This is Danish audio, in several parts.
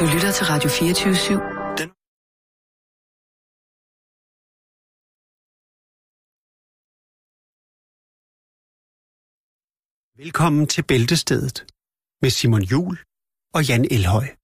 Du lytter til Radio 24 /7. Den... Velkommen til Bæltestedet med Simon Jul og Jan Elhøj.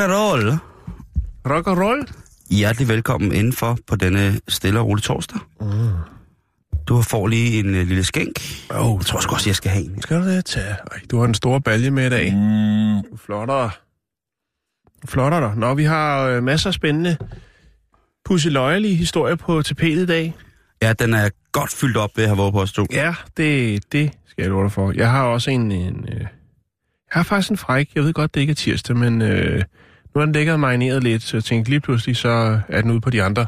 And roll. Rock and roll? Hjertelig velkommen indenfor på denne stille og rolige torsdag. Mm. Du får lige en uh, lille skænk. Oh, Jeg tror sgu også, jeg skal have en. Skal du det tage? Ej, du har en stor balje med i dag. Mm. Du flotter. Du flotter dig. Nå, vi har øh, masser af spændende pusseløjelige historier på tapetet i dag. Ja, den er godt fyldt op ved at have været på os to. Ja, det, det skal jeg love dig for. Jeg har også en... en øh, jeg har faktisk en fræk. Jeg ved godt, det ikke er tirsdag, men øh, nu er den ligget og marineret lidt, så jeg tænkte lige pludselig, så er den ude på de andre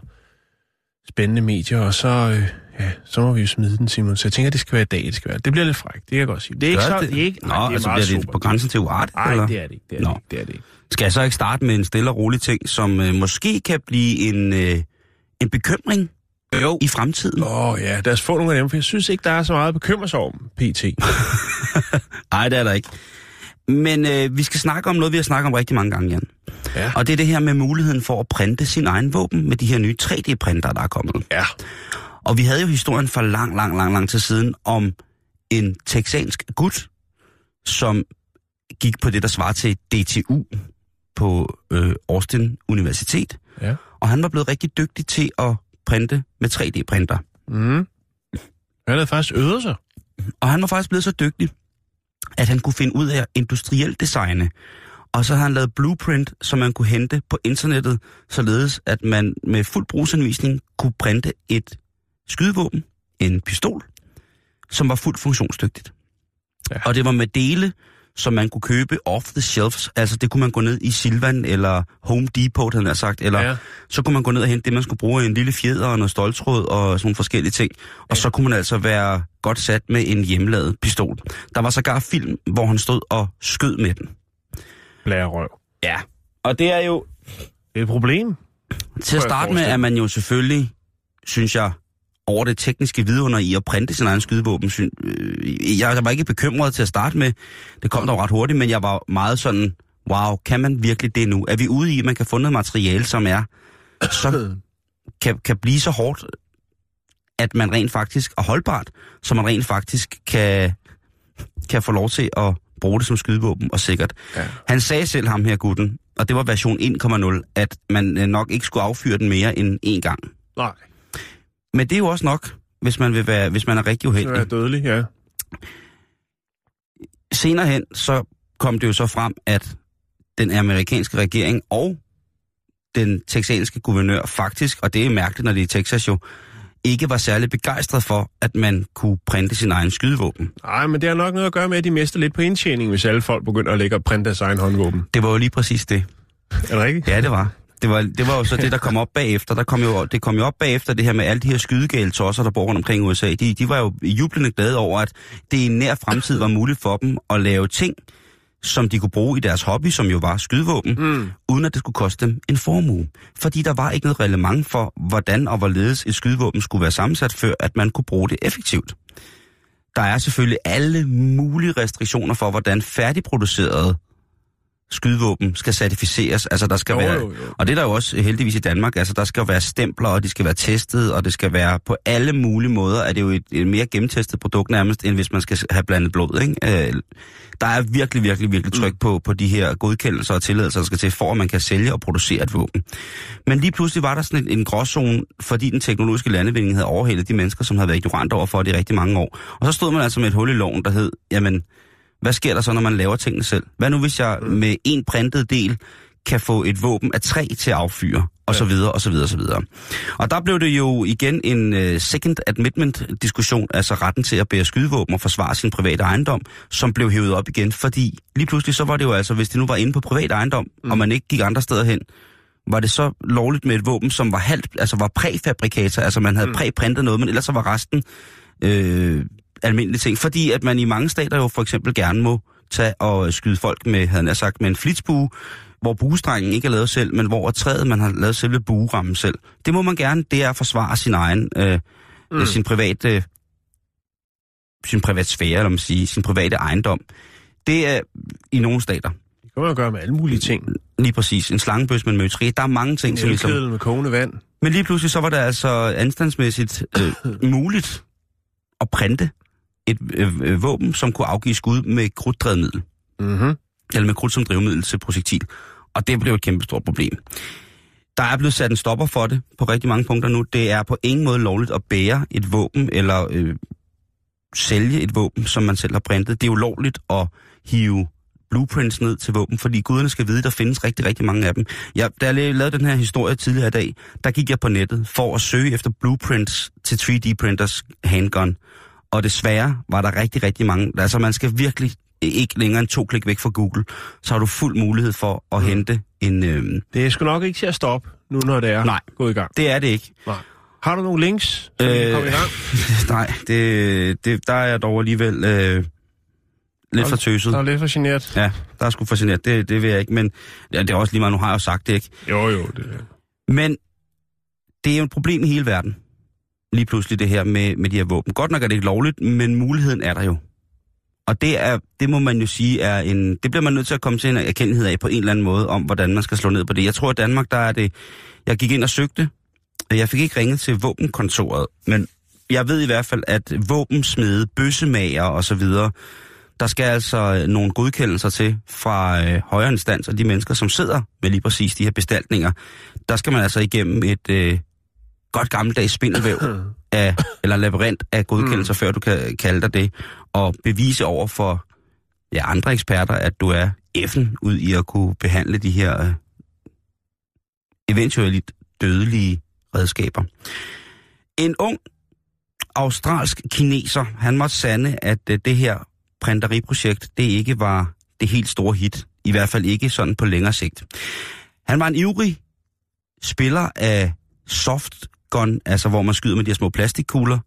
spændende medier, og så, øh, ja, så må vi jo smide den, Simon. Så jeg tænker, det skal være i dag, det skal være. Det bliver lidt frækt, det kan jeg godt sige. Det er ikke så... det? Det er ikke, Nå, nej, det er altså bliver det super. på grænsen til uart? Nej, eller? det er det ikke. Det er, Nå. det, ikke, det er det ikke. Skal jeg så ikke starte med en stille og rolig ting, som øh, måske kan blive en, øh, en bekymring Jo. i fremtiden? Åh oh, ja, lad os få nogle af dem, for jeg synes ikke, der er så meget at bekymre sig om, PT. Nej, det er der ikke. Men øh, vi skal snakke om noget, vi har snakket om rigtig mange gange, Jan. Ja. Og det er det her med muligheden for at printe sin egen våben med de her nye 3D-printer, der er kommet. Ja. Og vi havde jo historien for lang, lang, lang, lang tid siden om en texansk gut, som gik på det, der svarer til DTU på øh, Austin Universitet. Ja. Og han var blevet rigtig dygtig til at printe med 3D-printer. Mm. Han havde faktisk øvet sig. Og han var faktisk blevet så dygtig, at han kunne finde ud af industrielt designe. Og så har han lavet blueprint, som man kunne hente på internettet, således at man med fuld brugsanvisning kunne printe et skydevåben, en pistol, som var fuldt funktionsdygtigt. Ja. Og det var med dele, som man kunne købe off the shelves. Altså det kunne man gå ned i Silvan eller Home Depot, han har sagt. Eller Ja. ja. så kunne man gå ned og hente det, man skulle bruge, en lille fjeder og noget stoltråd og sådan nogle forskellige ting. Og så kunne man altså være godt sat med en hjemmelavet pistol. Der var sågar film, hvor han stod og skød med den. Blærerøv. Ja. Og det er jo... Det er et problem. Til at jeg starte med er man jo selvfølgelig, synes jeg, over det tekniske vidunder i at printe sin egen skydevåben. Øh, Jeg var ikke bekymret til at starte med. Det kom dog ret hurtigt, men jeg var meget sådan, wow, kan man virkelig det nu? Er vi ude i, at man kan få noget materiale, som er så kan, kan blive så hårdt, at man rent faktisk er holdbart, så man rent faktisk kan, kan få lov til at bruge det som skydevåben og sikkert. Ja. Han sagde selv ham her, gutten, og det var version 1.0, at man øh, nok ikke skulle affyre den mere end én gang. Nej, Men det er jo også nok, hvis man, vil være, hvis man er rigtig det er uheldig. dødelig, ja. Senere hen, så kom det jo så frem, at den amerikanske regering og den texanske guvernør faktisk, og det er mærkeligt, når det er i Texas jo, ikke var særlig begejstret for, at man kunne printe sin egen skydevåben. Nej, men det har nok noget at gøre med, at de mister lidt på indtjening, hvis alle folk begynder at lægge og printe deres egen håndvåben. Det var jo lige præcis det. Er det rigtigt? Ja, det var. Det var, det var jo så det, der kom op bagefter. Der kom jo, det kom jo op bagefter det her med alle de her skydegale tosser, der bor rundt omkring i USA. De, de var jo jublende glade over, at det i nær fremtid var muligt for dem at lave ting, som de kunne bruge i deres hobby, som jo var skydevåben, Mm. uden at det skulle koste dem en formue. Fordi der var ikke noget relevant for, hvordan og hvorledes et skydevåben skulle være sammensat, før at man kunne bruge det effektivt. Der er selvfølgelig alle mulige restriktioner for, hvordan færdigproducerede skydevåben skal certificeres. Altså der skal Jo, være, jo, jo. og det er der jo også heldigvis i Danmark, altså der skal jo være stempler, og de skal være testet, og det skal være på alle mulige måder, er det jo et, et mere gennemtestet produkt nærmest, end hvis man skal have blandet blod, ikke? Øh, der er virkelig, virkelig, virkelig tryk på, på de her godkendelser og tilladelser, der skal til, for at man kan sælge og producere et våben. Men lige pludselig var der sådan en, en gråzone, fordi den teknologiske landevinding havde overhældet de mennesker, som havde været ignorant over for det i rigtig mange år. Og så stod man altså med et hul i loven, der hed, jamen, hvad sker der så, når man laver tingene selv? Hvad nu, hvis jeg med en printet del kan få et våben af træ til at affyre, og så videre, og så videre, og så videre. Og der blev det jo igen en uh, second admittment-diskussion, altså retten til at bære skydevåben og forsvare sin private ejendom, som blev hævet op igen, fordi lige pludselig så var det jo altså, hvis det nu var inde på privat ejendom, mm. og man ikke gik andre steder hen, var det så lovligt med et våben, som var halvt, altså var præfabrikator, altså man havde mm. præprintet noget, men ellers så var resten øh, almindelige ting. Fordi at man i mange stater jo for eksempel gerne må tage og skyde folk med, havde jeg sagt, med en flitsbue, hvor buestrengen ikke er lavet selv, men hvor træet, man har lavet selve buerammen selv. Det må man gerne, det er at forsvare sin egen, øh, mm. sin private, øh, sin privat sfære, eller man sige, sin private ejendom. Det er i nogle stater. Det kan man jo gøre med alle mulige ting. Lige præcis. En slangebøs med en møtri. Der er mange ting, En som ligesom... med kogende vand. Men lige pludselig så var det altså anstandsmæssigt øh, muligt at printe et øh, øh, våben, som kunne afgive skud med krudtdrevmiddel. Mm-hmm. Eller med krudt som drivmiddel til projektil. Og det blev et kæmpe stort problem. Der er blevet sat en stopper for det på rigtig mange punkter nu. Det er på ingen måde lovligt at bære et våben eller øh, sælge et våben, som man selv har printet. Det er ulovligt at hive blueprints ned til våben, fordi guderne skal vide, der findes rigtig, rigtig mange af dem. Jeg, da jeg lavede den her historie tidligere i dag, der gik jeg på nettet for at søge efter blueprints til 3D-printers handgun. Og desværre var der rigtig, rigtig mange. Altså man skal virkelig ikke længere end to klik væk fra Google, så har du fuld mulighed for at mm. hente en... Øh, Det er sgu nok ikke til at stoppe, nu når det er Nej. gået i gang. det er det ikke. Nej. Har du nogle links, så øh... vi kan Øh, i gang? Nej, det, det, der er jeg dog alligevel øh, lidt for tøset. Der er lidt for generet. Ja, der er sgu fascineret. Det, det vil jeg ikke, men ja, det er også lige meget, nu har jeg jo sagt det, ikke? Jo, jo. Det... Men det er jo et problem i hele verden. Lige pludselig det her med, med de her våben. Godt nok er det ikke lovligt, men muligheden er der jo. Og det, er, det må man jo sige er en... Det bliver man nødt til at komme til en erkendelse af på en eller anden måde, om hvordan man skal slå ned på det. Jeg tror, at Danmark, der er det... Jeg gik ind og søgte. Jeg fik ikke ringet til våbenkontoret, men jeg ved i hvert fald, at våbensmede, bøssemager og så videre, der skal altså øh, nogle godkendelser til fra øh, højere instans og de mennesker, som sidder med lige præcis de her bestaltninger. Der skal man altså igennem et øh, godt gammeldags spindelvæv af, eller labyrint af godkendelser, mm. før du kan kalde dig det, og bevise over for ja, andre eksperter, at du er effen ud i at kunne behandle de her øh, eventuelt dødelige redskaber. En ung australsk kineser, han måtte sande, at øh, det her printeriprojekt, det ikke var det helt store hit. I hvert fald ikke sådan på længere sigt. Han var en ivrig spiller af gun, altså hvor man skyder med de her små plastikkugler.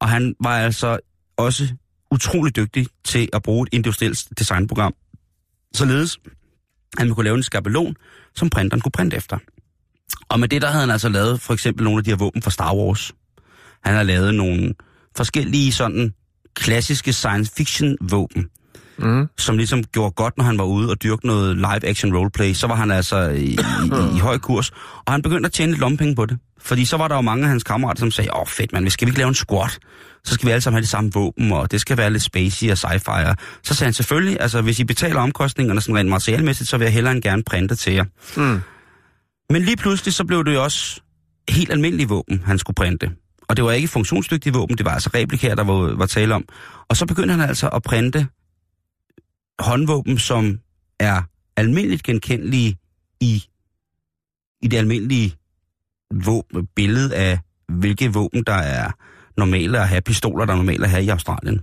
Og han var altså også utrolig dygtig til at bruge et industrielt designprogram. Således, at man kunne lave en skabelon, som printeren kunne printe efter. Og med det, der havde han altså lavet for eksempel nogle af de her våben fra Star Wars. Han har lavet nogle forskellige sådan klassiske science fiction våben, Mm. som ligesom gjorde godt, når han var ude og dyrke noget live action roleplay. Så var han altså i, i, i, i høj kurs. Og han begyndte at tjene lidt lompenge på det. Fordi så var der jo mange af hans kammerater, som sagde, åh oh, fedt man, skal vi ikke lave en squat? Så skal vi alle sammen have det samme våben, og det skal være lidt spacey og sci-fi. Og Så sagde han selvfølgelig, altså hvis I betaler omkostningerne sådan rent materialmæssigt, så vil jeg hellere end gerne printe til jer. Mm. Men lige pludselig så blev det jo også helt almindelige våben, han skulle printe. Og det var ikke funktionsdygtige våben, det var altså replikaer, der var, var tale om. Og så begyndte han altså at printe håndvåben, som er almindeligt genkendelige i, i det almindelige våben, billede af, hvilke våben, der er normale at have, pistoler, der er normale at have i Australien.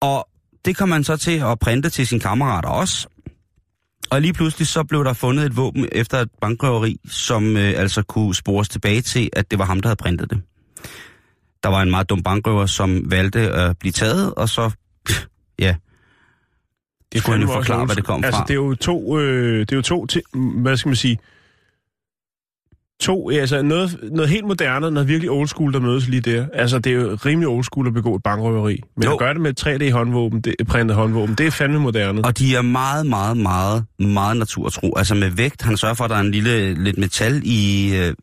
Og det kom man så til at printe til sine kammerater også. Og lige pludselig så blev der fundet et våben efter et bankrøveri, som øh, altså kunne spores tilbage til, at det var ham, der havde printet det. Der var en meget dum bankrøver, som valgte at blive taget, og så, ja, det kunne han jo forklare, hvad det kom. Altså, fra. det er jo to, øh, det er jo to til, hvad skal man sige, to, altså noget, noget helt moderne, og noget virkelig old school, der mødes lige der. Altså, det er jo rimelig old school at begå et bankrøveri. Men Jo. at gøre det med 3D-håndvåben, det, printet håndvåben, det er fandme moderne. Og de er meget, meget, meget, meget naturtro. Altså med vægt, han sørger for, at der er en lille lidt metal i, øh,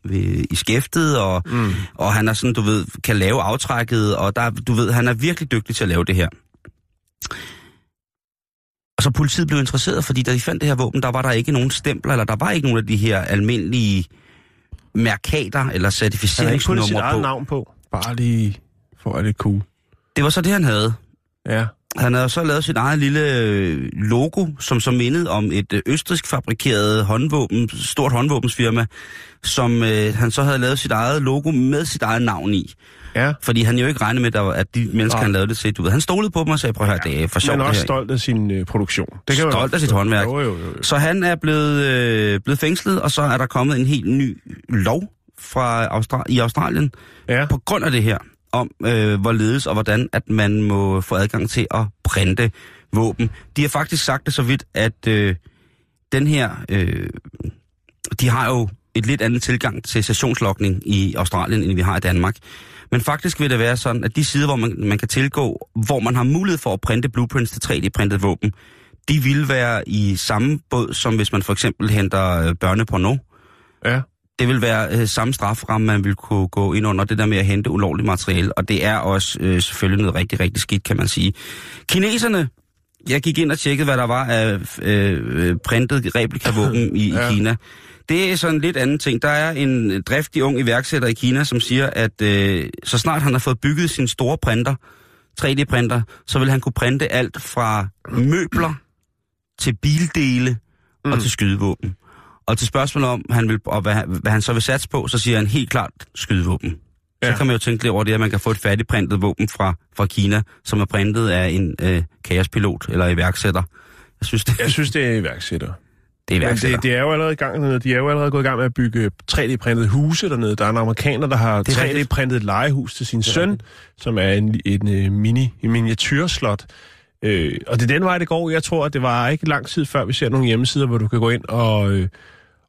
i skæftet, og, mm. og han er sådan, du ved, kan lave aftrækket, og der, du ved, han er virkelig dygtig til at lave det her. Og så politiet blev interesseret, fordi da de fandt det her våben, der var der ikke nogen stempler, eller der var ikke nogen af de her almindelige mærkater eller Han har ikke puttet sit certificeringsnumre på. navn på. Bare lige for at det er cool. Det var så det, han havde. Ja. han havde så lavet sit eget lille logo, som så mindede om et øh, østrisk fabrikeret håndvåben, stort håndvåbensfirma, som øh, han så havde lavet sit eget logo med sit eget navn i. Ja. Fordi han jo ikke regnede med, der at de mennesker, Nej. han lavede det til, du ved. Han stolede på dem og sagde, prøv at høre, det er for sjovt Men også stolt af sin øh, produktion. Det kan Stolt af sit håndværk. Jo, jo. jo. Så han er blevet, øh, blevet fængslet, og så er der kommet en helt ny lov fra Austra- i Australien Ja. på grund af det her, om øh, hvorledes og hvordan, at man må få adgang til at printe våben. De har faktisk sagt det så vidt, at øh, den her, øh, de har jo et lidt andet tilgang til sessionslokning i Australien, end vi har i Danmark. Men faktisk vil det være sådan, at de sider, hvor man, man kan tilgå, hvor man har mulighed for at printe blueprints til 3D-printet våben, de vil være i samme båd, som hvis man for eksempel henter øh, børneporno. Ja. Det vil være øh, samme straframme, man vil kunne gå ind under det der med at hente ulovligt materiale, og det er også øh, selvfølgelig noget rigtig, rigtig skidt, kan man sige. Kineserne, jeg gik ind og tjekkede, hvad der var af øh, øh, printet replikavåben i, ja. Ja. i Kina. Det er sådan en lidt anden ting. Der er en driftig ung iværksætter i Kina, som siger, at øh, så snart han har fået bygget sin store printer, 3D-printer, så vil han kunne printe alt fra møbler til bildele mm. og til skydevåben. Og til spørgsmålet om, han vil, og hvad, han- hvad han så vil satse på, så siger han helt klart skydevåben. Ja. Så kan man jo tænke lidt over det, at man kan få et færdigprintet våben fra, fra Kina, som er printet af en øh, kaospilot eller iværksætter. Jeg synes, det, Jeg synes, det er iværksætter. Det er Men det, det er jo allerede i gang dernede. De er jo allerede gået i gang med at bygge 3D-printede huse dernede. Der er en amerikaner, der har Det er rigtigt. 3D-printet legehus til sin søn, som er en, en, en mini, en miniatyrslot. Øh, og det er den vej, det går. Jeg tror, at det var ikke lang tid før, vi ser nogle hjemmesider, hvor du kan gå ind og, øh,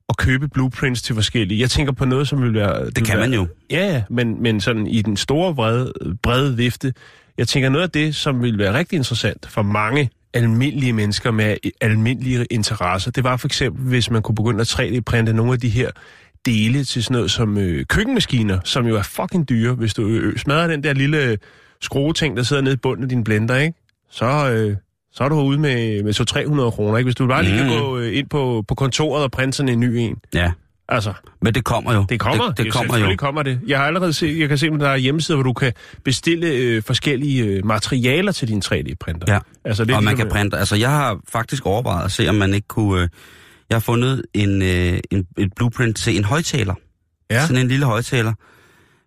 og købe blueprints til forskellige. Jeg tænker på noget, som vil være... Det kan man jo. Ja, ja, men, men sådan i den store brede, brede vifte. Jeg tænker noget af det, som vil være rigtig interessant for mange almindelige mennesker med almindelige interesser, det var for eksempel, hvis man kunne begynde at 3D-printe nogle af de her dele til sådan noget som øh, køkkenmaskiner, som jo er fucking dyre. Hvis du øh, smadrer den der lille skrueting, der sidder nede i bunden af din blender, ikke? Så, øh, så er du ude med, med 200-300 kroner, ikke? Hvis du bare lige kan Mm. gå øh, ind på, på kontoret og printe sådan en ny en. Ja, Altså, men det kommer jo. det kommer. Det, det kommer jo. Kommer det. Jeg har allerede set, jeg kan se, at der er hjemmesider, hvor du kan bestille øh, forskellige øh, materialer til din 3D-printer. Ja. Altså, det og man kan printe. Altså, jeg har faktisk overvejet at se, om man ikke kunne... Øh, jeg har fundet en, øh, en, et blueprint til en højtaler. Ja. Sådan en lille højtaler,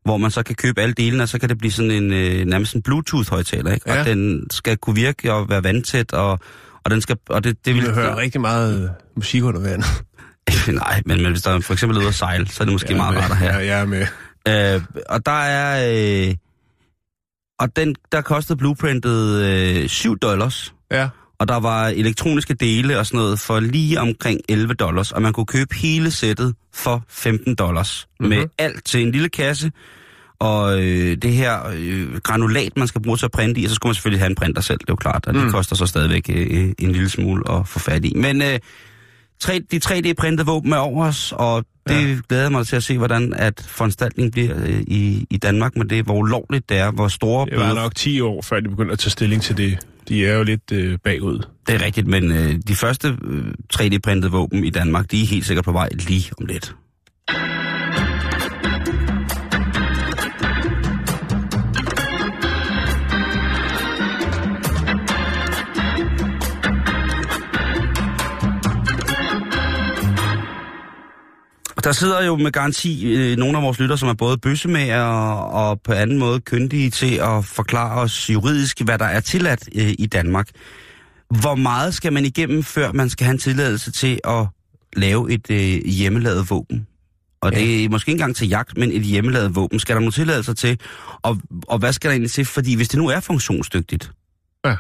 hvor man så kan købe alle delene, og så kan det blive sådan en øh, nærmest en Bluetooth-højtaler, ikke? Ja. Og den skal kunne virke og være vandtæt, og, og den skal... Og det, det Vi vil, vil høre rigtig meget musik under vandet. Nej, men, men hvis der for eksempel er ude at sejle, så er det måske Jeg er meget med. rart at have. Ja, jeg er med. Øh, og der er... Øh, og den, der kostede blueprintet øh, 7 dollars. Ja. Og der var elektroniske dele og sådan noget for lige omkring 11 dollars. Og man kunne købe hele sættet for 15 dollars. Mm-hmm. Med alt til en lille kasse. Og øh, det her øh, granulat, man skal bruge til at printe i. Og så skulle man selvfølgelig have en printer selv, det er jo klart. Og det Mm. koster så stadigvæk øh, en lille smule at få fat i. Men øh, 3, de 3D-printede våben er over os, og det ja. glæder mig til at se, hvordan at foranstaltningen bliver øh, i, i Danmark. Men det hvor ulovligt det er, hvor store Det var bøder- nok 10 år, før de begyndte at tage stilling til det. De er jo lidt øh, bagud. Det er rigtigt, men øh, de første øh, 3D-printede våben i Danmark, de er helt sikkert på vej lige om lidt. Der sidder jo med garanti øh, nogle af vores lytter, som er både bøssemager og, og på anden måde kyndige til at forklare os juridisk, hvad der er tilladt øh, i Danmark. Hvor meget skal man igennem, før man skal have en tilladelse til at lave et øh, hjemmelavet våben? Og det er måske ikke engang til jagt, men et hjemmelavet våben. Skal der nogle tilladelser til? Og, og hvad skal der egentlig til? Fordi hvis det nu er funktionsdygtigt, Ja.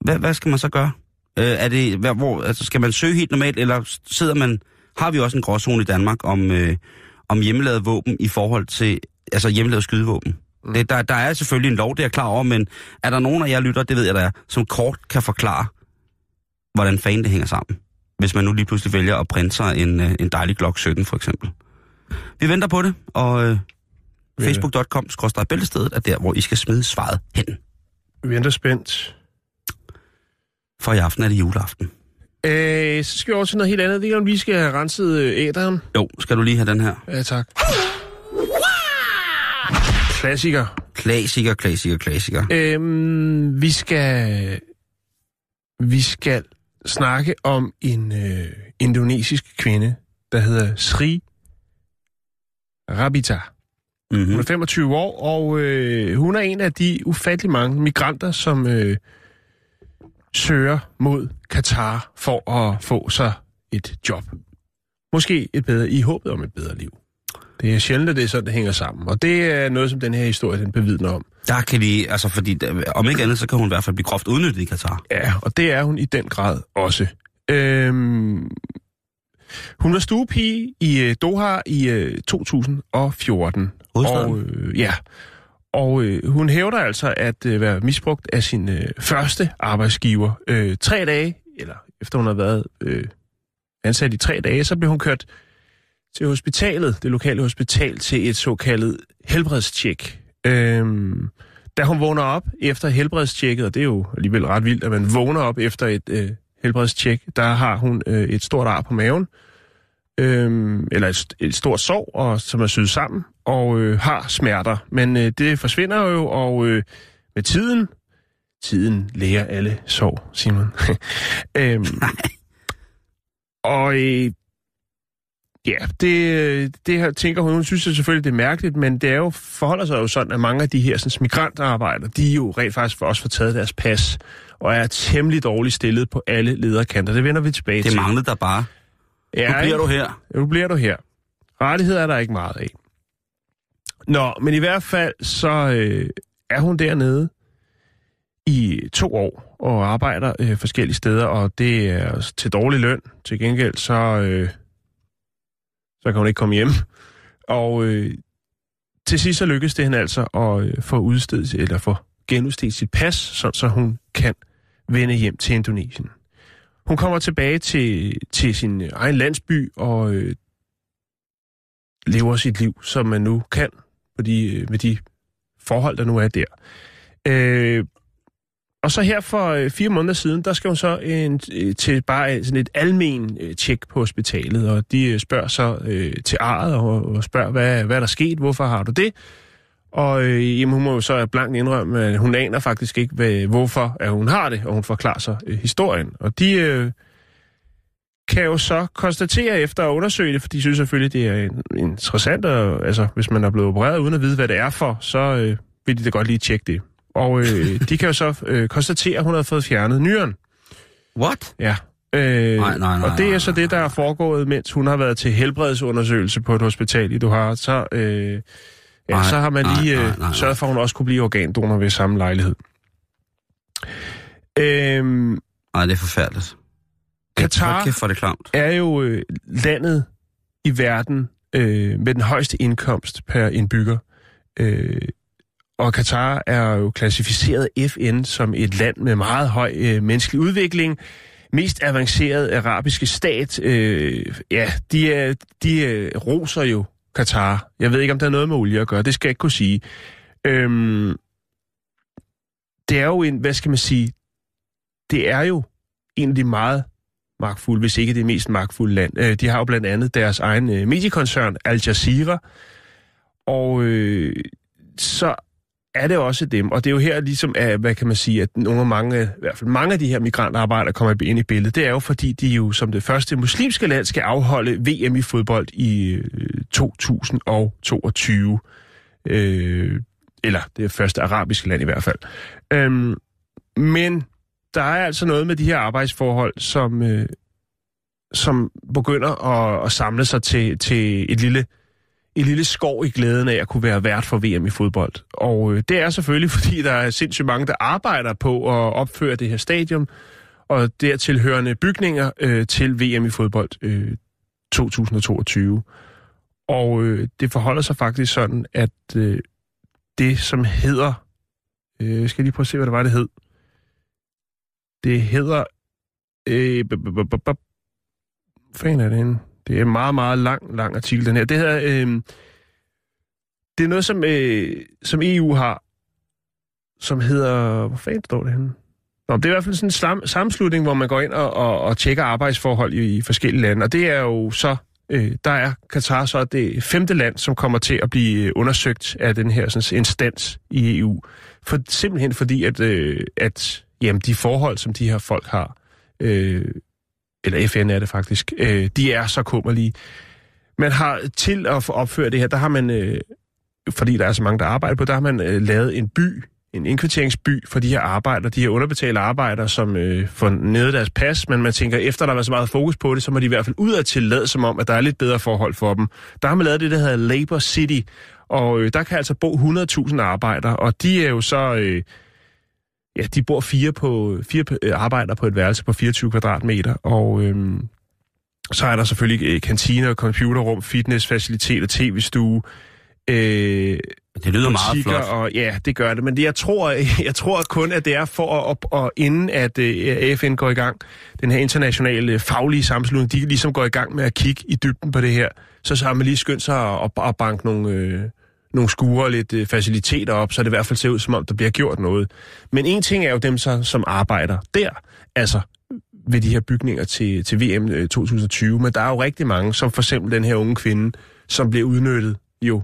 hvad, hvad skal man så gøre? Øh, er det, hvad, hvor, altså, skal man søge helt normalt, eller sidder man... Har vi også en gråzone i Danmark om, øh, om hjemmelavet våben i forhold til altså hjemmelavet skydevåben? Mm. Det, der, der er selvfølgelig en lov, det er jeg klar over, men er der nogen af jer lytter, det ved jeg der er, som kort kan forklare, hvordan fanden det hænger sammen? Hvis man nu lige pludselig vælger at printe sig en, øh, en dejlig Glock 17 for eksempel. Vi venter på det, og øh, facebook.com bæltestedet er der, hvor I skal smide svaret hen. Vi venter spændt. For i aften er det juleaften. Øh, så skal vi over til noget helt andet. Det er, om vi skal have renset øh, æderen. Jo, skal du lige have den her? Ja, tak. Klassiker. Klassiker, klassiker, klassiker. Øhm, vi skal... Vi skal snakke om en øh, indonesisk kvinde, der hedder Sri Rabita. Hun Mm-hmm. er 25 år, og øh, hun er en af de ufattelig mange migranter, som øh, søger mod Katar for at få sig et job. Måske et bedre, i håbet om et bedre liv. Det er sjældent, at det er sådan, det hænger sammen. Og det er noget, som den her historie den bevidner om. Der kan de, altså fordi, der- om ikke andet, så kan hun i hvert fald blive groft udnyttet i Katar. Ja, og det er hun i den grad også. Øhm, hun var stuepige i øh, Doha i øh, 2014. Hovedstaden? Og, øh, ja. Og øh, hun hævder altså at øh, være misbrugt af sin øh, første arbejdsgiver. Øh, tre dage, eller efter hun har været øh, ansat i tre dage, så blev hun kørt til hospitalet, det lokale hospital, til et såkaldet helbredstjek. Øh, da hun vågner op efter helbredstjekket, og det er jo alligevel ret vildt, at man vågner op efter et øh, helbredstjek, der har hun øh, et stort ar på maven, øhm, eller et, et stort sår, og, som er syet sammen, og øh, har smerter. Men øh, det forsvinder jo, og øh, med tiden, tiden læger alle sår, Simon. øhm, og øh, ja, det, det her tænker hun, hun synes jeg selvfølgelig, det er mærkeligt, men det er jo, forholder sig jo sådan, at mange af de her sådan, migrantarbejdere, de er jo rent faktisk for også får taget deres pas, og er temmelig dårligt stillet på alle lederkanter. Det vender vi tilbage Det til. manglede der bare. Ja, Nu bliver du her. Nu bliver du her. Rettigheder er der ikke meget af. Nå, men i hvert fald så øh, er hun dernede i to år og arbejder øh, forskellige steder, og det er til dårlig løn. Til gengæld så, øh, så kan hun ikke komme hjem. Og øh, til sidst så lykkes det hende altså at øh, få udstedt eller få genudstedt sit pas, sådan så hun kan vende hjem til Indonesien. Hun kommer tilbage til, til sin egen landsby og øh, lever sit liv, som man nu kan på de, øh, med de forhold, der nu er der. Øh, og så her for øh, fire måneder siden, der skal hun så en, øh, til bare sådan et almen øh, tjek på hospitalet, og de øh, spørger så øh, til arret og, og spørger, hvad, hvad er der sket, hvorfor har du det? Og øh, jamen, hun må jo så blankt indrømme, at hun aner faktisk ikke, hvad, hvorfor at hun har det, og hun forklarer så øh, historien. Og de øh, kan jo så konstatere efter at undersøge det, for de synes selvfølgelig, det er interessant, og, altså hvis man er blevet opereret uden at vide, hvad det er for, så øh, vil de da godt lige tjekke det. Og øh, de kan jo så øh, konstatere, at hun har fået fjernet nyren. What? Ja. Øh, Nej, nej, nej, og det er så det, der er foregået, mens hun har været til helbredsundersøgelse på et hospital i Doha. Så, øh, ja, Nej, så har man lige nej, øh, nej, nej. sørget for, at hun også kunne blive organdonor ved samme lejlighed. Øhm, Nej, det er forfærdeligt. Katar- kæft, for det klamt. er jo øh, landet i verden øh, med den højeste indkomst per indbygger. Øh, og Katar er jo klassificeret FN som et land med meget høj øh, menneskelig udvikling. Mest avanceret arabiske stat. Øh, ja, de, er, de øh, roser jo Katar. Jeg ved ikke, om der er noget med olie at gøre. Det skal jeg ikke kunne sige. Øhm, det er jo en, hvad skal man sige, det er jo en af de meget magtfulde, hvis ikke det mest magtfulde land. Øh, De har jo blandt andet deres egen øh, mediekoncern, Al Jazeera, og øh, så er det også dem, og det er jo her ligesom, at, hvad kan man sige, at nogle af mange, i hvert fald mange af de her migrantarbejdere kommer ind i billedet, det er jo fordi, de jo som det første muslimske land skal afholde VM i fodbold i øh, 2022. Øh, eller det første arabiske land i hvert fald. Øhm, men der er altså noget med de her arbejdsforhold, som, øh, som begynder at, at samle sig til, til et lille et lille skov i glæden af at kunne være vært for VM i fodbold. Og øh, det er selvfølgelig, fordi der er sindssygt mange, der arbejder på at opføre det her stadion, og dertilhørende bygninger øh, til VM i fodbold øh, 2022. Og øh, det forholder sig faktisk sådan, at øh, det, som hedder... Øh, skal jeg lige prøve at se, hvad det var, det hed? Det hedder... Øh, fanden er det henne? Det er en meget, meget lang, lang artikel, den her. Det hedder... Øh, det er noget, som, øh, som EU har, som hedder... Hvor fanden står det henne? Nå, det er i hvert fald sådan en slam, sammenslutning, hvor man går ind og, og, og tjekker arbejdsforhold i, i forskellige lande, og det er jo så øh, der er Katar så det femte land, som kommer til at blive øh, undersøgt af den her sådan, instans i EU. For, simpelthen fordi, at, øh, at jamen, de forhold, som de her folk har, øh, eller FN er det faktisk, øh, de er så kummerlige. Man har til at få opført det her, der har man, øh, fordi der er så mange, der arbejder på, der har man øh, lavet en by, en indkvarteringsby for de her arbejdere, de her underbetalte arbejdere, som øh, får nede deres pas, men man tænker, efter der var så meget fokus på det, så må de i hvert fald ud af tillade som om, at der er lidt bedre forhold for dem. Der har man lavet det, der hedder Labor City, og øh, der kan altså bo 100.000 arbejdere, og de er jo så... Øh, ja, de bor fire, på, fire øh, arbejdere på et værelse på 24 kvadratmeter, og øh, så er der selvfølgelig øh, kantiner, computerrum, fitnessfaciliteter, tv-stue, øh, Det lyder meget flot. Og, ja, det gør det. Men det, jeg, tror, jeg tror kun, at det er for at, at, at inden at uh, FN går i gang, den her internationale faglige sammenslutning, de ligesom går i gang med at kigge i dybden på det her, så, så har man lige skyndt sig at, at, at banke nogle, øh, nogle skure og lidt øh, faciliteter op, så det i hvert fald ser ud, som om der bliver gjort noget. Men en ting er jo dem, så, som arbejder der, altså ved de her bygninger til, til VM øh, 2020, men der er jo rigtig mange, som for eksempel den her unge kvinde, som bliver udnyttet jo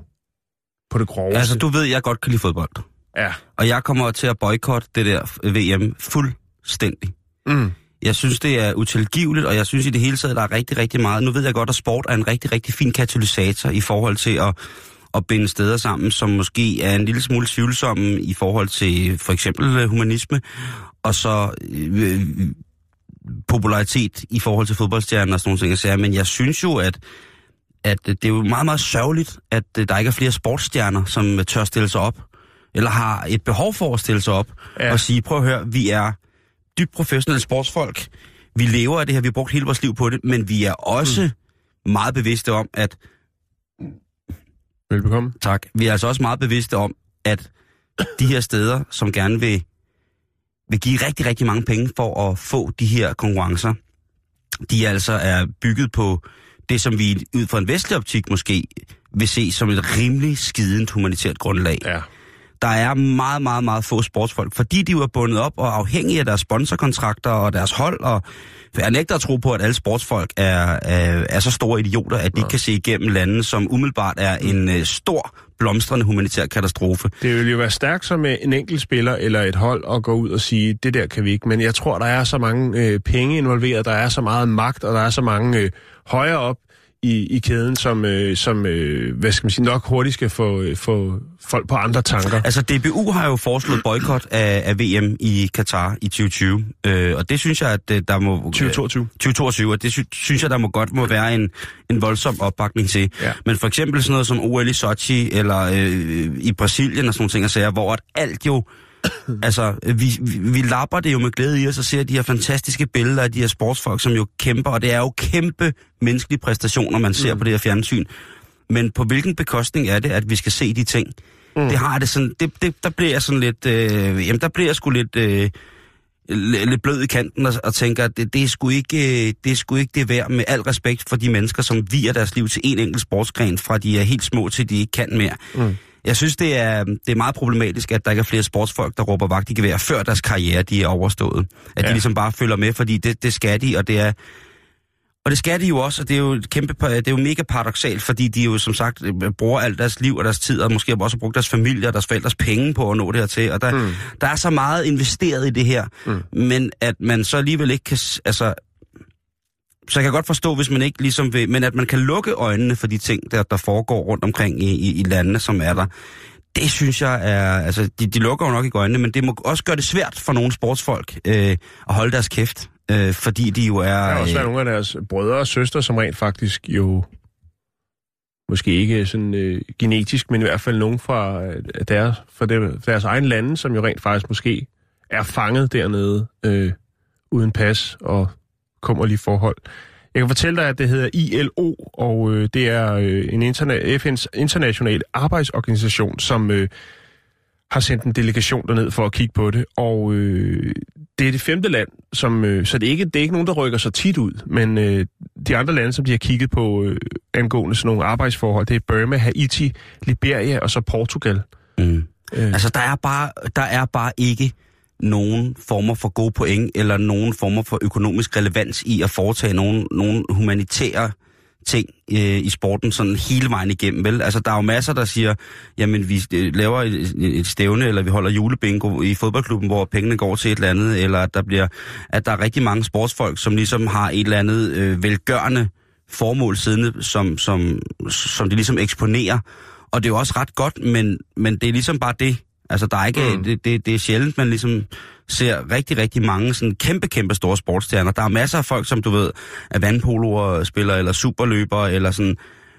på det groveste. Altså, du ved, jeg godt kan lide fodbold. Ja. Og jeg kommer til at boykotte det der VM fuldstændig. Mm. Jeg synes, det er utilgiveligt, og jeg synes i det hele taget, der er rigtig, rigtig meget. Nu ved jeg godt, at sport er en rigtig, rigtig fin katalysator i forhold til at, at binde steder sammen, som måske er en lille smule tvivlsomme i forhold til for eksempel øh, humanisme, og så øh, popularitet i forhold til fodboldstjerner og sådan nogle ting. jeg siger. Men jeg synes jo, at at det er jo meget, meget sørgeligt, at øh, der ikke er flere sportsstjerner, som øh, tør stille sig op, eller har et behov for at stille sig op ja. og sige, prøv at høre, vi er dybt professionelle sportsfolk, vi lever af det her, vi har brugt hele vores liv på det, men vi er også mm. meget bevidste om, at, Velbekomme. tak, vi er altså også meget bevidste om, at de her steder, som gerne vil, vil give rigtig, rigtig mange penge for at få de her konkurrencer, de altså er bygget på det, som vi ud fra en vestlig optik måske vil se som et rimelig skident humanitært grundlag. Ja. Der er meget, meget, meget få sportsfolk, fordi de er bundet op og afhængige af deres sponsorkontrakter og deres hold, og jeg nægter at tro på, at alle sportsfolk er, er, er så store idioter, at de ikke kan se igennem lande, som umiddelbart er en uh, stor, blomstrende humanitær katastrofe. Det vil jo være stærkt som en enkelt spiller eller et hold at gå ud og sige, det der kan vi ikke. Men jeg tror, der er så mange øh, penge involveret, der er så meget magt, og der er så mange øh, højere op i, i kæden, som, øh, som øh, hvad skal man sige, nok hurtigt skal få, øh, få folk på andre tanker. Altså, DBU har jo foreslået boykot af, af VM i Katar i 2020, øh, og det synes jeg, at øh, der må... 2022. 2022, og det sy- synes jeg, der må godt må være en, en voldsom opbakning til. Ja. Men for eksempel sådan noget som OL i Sochi, eller øh, i Brasilien og sådan nogle ting, og sager, hvor at alt jo... altså, vi, vi, vi lapper det jo med glæde i os og ser de her fantastiske billeder af de her sportsfolk, som jo kæmper, og det er jo kæmpe menneskelige præstationer, man ser mm. på det her fjernsyn. Men på hvilken bekostning er det, at vi skal se de ting? Mm. Det har det sådan, det, det, der bliver jeg sådan lidt, øh, jamen der bliver jeg sgu lidt, øh, lidt blød i kanten og, og tænker, at det, det, er sgu ikke, øh, det er sgu ikke det værd med al respekt for de mennesker, som viger deres liv til en enkelt sportsgren, fra de er helt små til de ikke kan mere. Mm. Jeg synes, det er, det er meget problematisk, at der ikke er flere sportsfolk, der råber vagt i gevær, før deres karriere de er overstået. At ja. De ligesom bare følger med, fordi det, det skal de, og det er... Og det skal de jo også, og det er jo, et kæmpe, det er jo mega paradoxalt, fordi de jo som sagt bruger alt deres liv og deres tid, og måske også har brugt deres familie og deres forældres penge på at nå det her til. Og der, mm. der er så meget investeret i det her, mm. men at man så alligevel ikke kan... Altså, så jeg kan godt forstå, hvis man ikke ligesom vil... Men at man kan lukke øjnene for de ting, der, der foregår rundt omkring i, i, i landene, som er der. Det synes jeg er... Altså, de, de lukker jo nok ikke øjnene, men det må også gøre det svært for nogle sportsfolk øh, at holde deres kæft. Øh, fordi de jo er... Der er også øh, nogle af deres brødre og søstre, som rent faktisk jo måske ikke sådan øh, genetisk, men i hvert fald nogen fra øh, deres, fra dem, deres egen lande, som jo rent faktisk måske er fanget dernede øh, uden pas og kummerlige forhold. Jeg kan fortælle dig, at det hedder ILO, og øh, det er øh, en interna- FN's international arbejdsorganisation, som øh, har sendt en delegation derned for at kigge på det. Og øh, det er det femte land, som, øh, så det er, ikke, det er ikke nogen, der rykker så tit ud, men øh, de andre lande, som de har kigget på øh, angående sådan nogle arbejdsforhold, det er Burma, Haiti, Liberia og så Portugal. Mm. Øh. Altså, der er, bare, der er bare ikke nogen former for gode point, eller nogen former for økonomisk relevans i at foretage nogen, nogen humanitære ting øh, i sporten sådan hele vejen igennem, vel? Altså, der er jo masser, der siger, jamen, vi øh, laver et, et stævne, eller vi holder julebingo i fodboldklubben, hvor pengene går til et eller andet, eller at der bliver, at der er rigtig mange sportsfolk, som ligesom har et eller andet øh, velgørende formål siddende, som, som, som de ligesom eksponerer. Og det er jo også ret godt, men, men det er ligesom bare det. Altså, der er ikke, mm. det, det, det er sjældent, man ligesom ser rigtig, rigtig mange sådan kæmpe, kæmpe store sportsstjerner. Der er masser af folk, som du ved, er vandpoloer, spiller eller superløbere, eller sådan.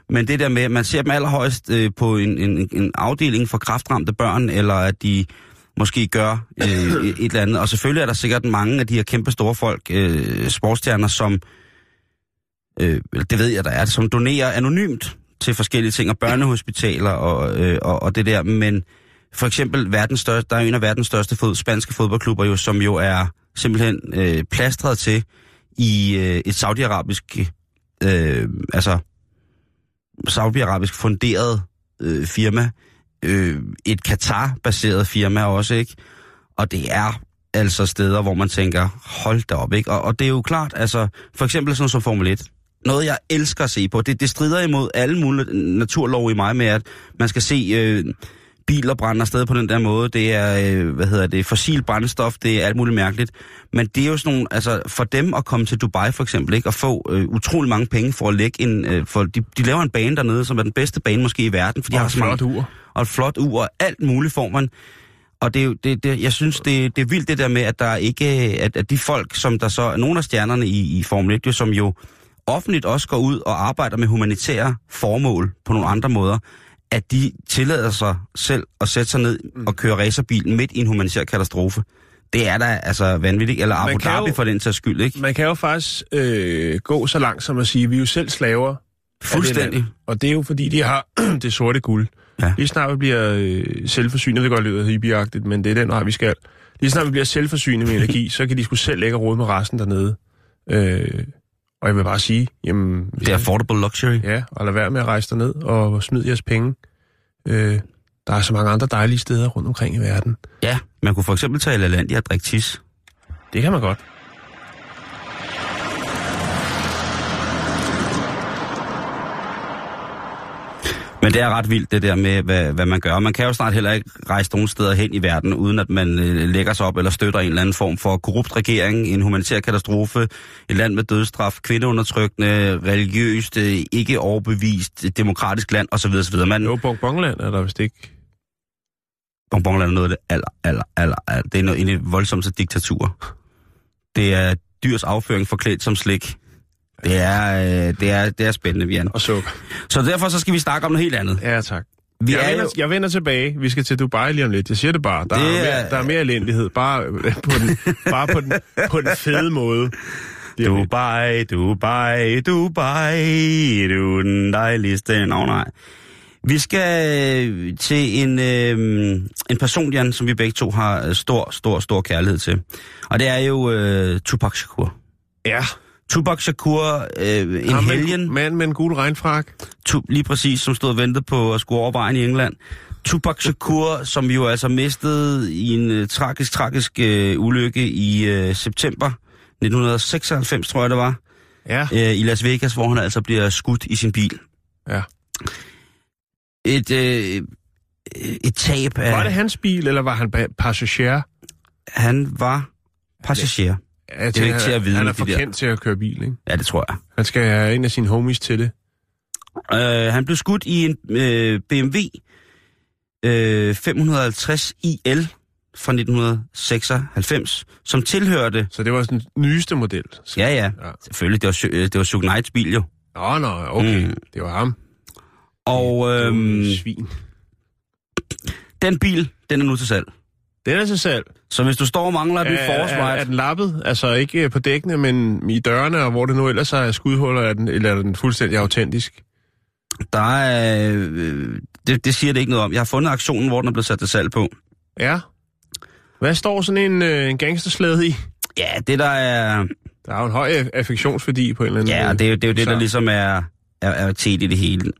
Men det der med, man ser dem allerhøjst øh, på en, en, en afdeling for kraftramte børn, eller at de måske gør øh, et eller andet. Og selvfølgelig er der sikkert mange af de her kæmpe store folk, øh, sportsstjerner, som, øh, det ved jeg, der er, som donerer anonymt til forskellige ting, og børnehospitaler og, øh, og, og det der, men for eksempel verdens største, der er en af verdens største fod, spanske fodboldklubber, jo, som jo er simpelthen øh, plastret til i øh, et saudiarabisk, øh, altså saudiarabisk funderet øh, firma, øh, et Katar-baseret firma også, ikke? Og det er altså steder, hvor man tænker, hold da op, ikke? Og, og det er jo klart, altså, for eksempel sådan som Formel 1, noget, jeg elsker at se på. Det, det strider imod alle mulige naturlov i mig med, at man skal se øh, biler brænde afsted på den der måde. Det er, øh, hvad hedder det, fossil brændstof, det er alt muligt mærkeligt. Men det er jo sådan nogle, altså for dem at komme til Dubai for eksempel, ikke, og få øh, utrolig mange penge for at lægge en, øh, for de, de laver en bane dernede, som er den bedste bane måske i verden. For de Og har så mange, flot ur. Og et flot ur, og alt muligt får man. Og det er det, det, jeg synes, det, det er vildt det der med, at der ikke, at, at de folk, som der så, nogle af stjernerne i, i Formel 1, jo, som jo offentligt også går ud og arbejder med humanitære formål på nogle andre måder, at de tillader sig selv at sætte sig ned og køre racerbil midt i en humanitær katastrofe. Det er da altså vanvittigt. Eller Abu Dhabi jo- for den sags skyld, ikke? Man kan jo faktisk øh, gå så langt som at sige, at vi er jo selv slaver. det Fuldstændig. land. Og det er jo fordi, de har det sorte guld. Ja. Lige snart vi bliver øh, selvforsynende, det går lidt hippieagtigt, men det er den vej, vi skal. Lige snart vi bliver selvforsynende med energi, så kan de skulle selv lægge råd med resten dernede. Øh, og jeg vil bare sige, jamen... Det er affordable luxury. Ja, og lad være med at rejse derned og smide jeres penge. Øh, der er så mange andre dejlige steder rundt omkring i verden. Ja, man kunne for eksempel tage i land og drikke tis. Det kan man godt. Men det er ret vildt, det der med, hvad, hvad man gør. Og Man kan jo snart heller ikke rejse nogen steder hen i verden, uden at man øh, lægger sig op eller støtter en eller anden form for korrupt regering, en humanitær katastrofe, et land med dødsstraf, kvindeundertrykkende, religiøst, øh, ikke overbevist, demokratisk land osv. osv. Man, Jo, Bongbongland er der vist ikke. Bonbonland er noget af det aller, aller, aller, aller. Det er noget, en af de voldsomste diktaturer. Det er dyrs afføring forklædt som slik. Det er, øh, det er, det er spændende, Vian. Og sukker. Så derfor så skal vi snakke om noget helt andet. Ja, tak. Vi jeg, er vender, jo, jeg vender tilbage. Vi skal til Dubai lige om lidt. Jeg siger det bare. Der, Det er, er- mere, der er mere elendighed. Bare øh, på den, bare på den, på den fede måde. Dubai, Dubai, Dubai, du er den dejligste. Nå nej. Vi skal øh, til en, øh, en person, Jan, som vi begge to har øh, stor, stor, stor kærlighed til. Og det er jo øh, Tupac Shakur. Ja. Tupac Shakur, øh, en Ham helgen, Mand med en gul regnfrak. tu, lige præcis, som stod og ventede på at skulle over vejen i England. Tupac Shakur, som jo altså mistede i en øh, tragisk, tragisk øh, ulykke i øh, september 1996, tror jeg det var, Ja. øh, i Las Vegas, hvor han altså bliver skudt i sin bil. ja. Et, øh, et tab af... Var det hans bil, eller var han passager? Han var passager. Jeg Det er ikke til at vide Han er for der. kendt til at køre bil, ikke? Ja, det tror jeg. Han skal have en af sine homies til det. Øh, han blev skudt i en øh, BMW øh, 550 IL fra 1996, som tilhørte... Så det var den nyeste model. Så- Ja, ja, Ja. selvfølgelig. Det var, øh, det var Suge Knights bil jo. Nå, nå, okay. Mm. Det var ham. Og Dumme Svin. den bil, den er nu til salg. Den er til salg. Så hvis du står og mangler et nyt Er, er, den lappet? Altså ikke øh, på dækkene, men i dørene, og hvor det nu ellers er skudhuller, er den, eller er den fuldstændig autentisk? der er... Øh, det, det siger det ikke noget om. Jeg har fundet aktionen, hvor den er blevet sat til salg på. Ja. Hvad står sådan en, øh, en gangsterslæde i? Ja, det der er... Der er jo en høj aff- affektionsværdi på en eller anden Ja, måde. det er jo det, er jo det der ligesom er, er, er tæt i det hele.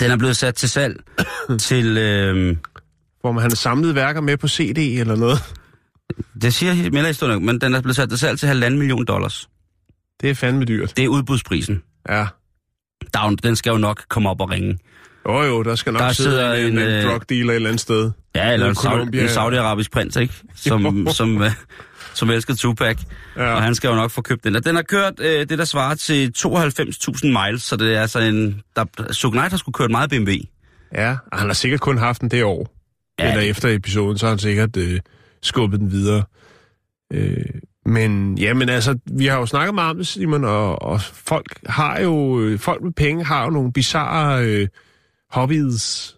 Den er blevet sat til salg til... Øh, Hvor man har samlet værker med på CD eller noget. det siger melder historien, men den er blevet sat til salg til halvanden million dollars. Det er fandme dyrt. Det er udbudsprisen. Ja. jo- den skal jo nok komme op og ringe. Jo jo, der skal nok Der sidde sidder en, en, en, øh, drug dealer et eller andet sted. Ja, eller en, Colombia. en saudiarabisk prins, ikke? Som, som, øh, som elsker Tupac. Ja. Og han skal jo nok få købt den. Og den har kørt øh, det, der svarer til 92.000 miles, så det er altså en... Der, Suge Knight har skulle kørt meget BMW. Ja, og han har sikkert kun haft den det år. Ja. Eller efter episoden, så har han sikkert øh, skubbet den videre. Øh, men ja, men altså, vi har jo snakket meget om det, Simon, og, og folk har jo, øh, folk med penge har jo nogle bizarre øh, hobbies,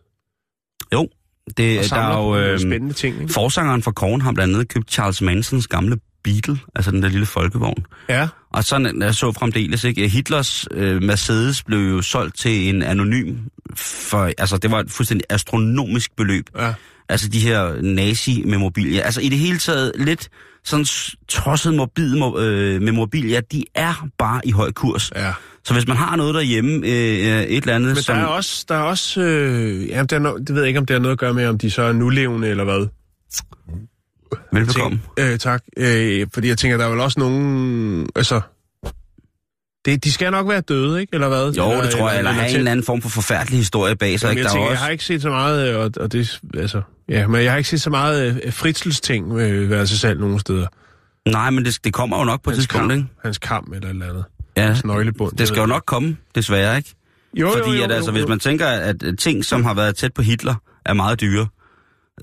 Jo, det, der er jo... Øh, spændende ting. Ikke? forsangeren fra Korn har blandt andet købt Charles Mansons gamle Beetle, altså den der lille folkevogn. Ja, Og sådan jeg så fremdeles, ikke? Hitlers øh, Mercedes blev jo solgt til en anonym, for, altså det var et fuldstændig astronomisk beløb. ja. Altså de her nazi med mobilia. Altså i det hele taget lidt sådan tosset morbid mo- øh, med mobilia, de er bare i høj kurs. ja. Så hvis man har noget derhjemme, øh, et eller andet, Men som... der er også, der er også øh, jamen, der er no, det ved jeg ikke, om det har noget at gøre med, om de så er nulevende eller hvad. Velbekomme. Tænk, øh, tak. Øh, fordi jeg tænker, der er vel også nogen... Altså... Det, de skal nok være døde, ikke? Eller hvad? Jo, det tror jeg, eller have en eller anden form for forfærdelig historie bag sig. Jamen, Ikke? jeg, Der er tænker, også... jeg har ikke set så meget, øh, og, og det, altså, ja, men jeg har ikke set så meget øh, Fritzels ting øh, være til salg nogen steder. Nej, men det, det kommer jo nok på et tidspunkt, ikke? hans kam eller et eller andet. Ja, Hans nøglebund. det skal jo nok komme, desværre, ikke? jo, Fordi jo, jo, at, altså, jo, hvis jo. man tænker, at ting, som har været tæt på Hitler, er meget dyre,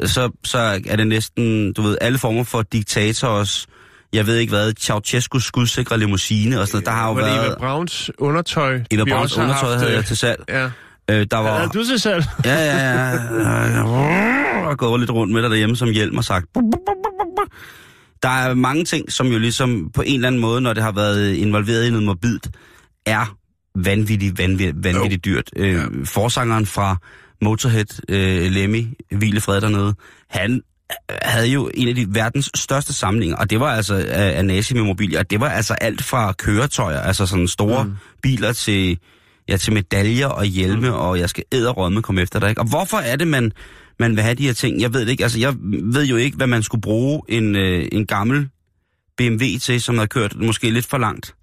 så, så er det næsten, du ved, alle former for diktators, jeg ved ikke hvad, Ceausescu's skudsikre limousine og sådan noget. Der har jo Var det Eva været... Brauns undertøj? Eva har undertøj haft, havde øh, jeg til salg. Ja. Øh, der var... Havde du til salg? Ja, ja, ja. Jeg har gået lidt rundt med det derhjemme som hjelm og sagt... Der er mange ting, som jo ligesom på en eller anden måde, når det har været involveret i noget morbidt, er vanvittigt, vanvittigt, vanvittigt dyrt. Øh, Ja. forsangeren fra Motorhead, øh, Lemmy, Hvilefred dernede, han havde jo en af de verdens største samlinger, og det var altså af, af nazimemorbilier, og det var altså alt fra køretøjer, altså sådan store mm. biler til, ja, til medaljer og hjelme, mm. og jeg skal æderrømme komme efter dig, ikke? Og hvorfor er det, man, man vil have de her ting? Jeg ved det ikke, altså jeg ved jo ikke, hvad man skulle bruge en, øh, en gammel BMW til, som havde kørt måske lidt for langt.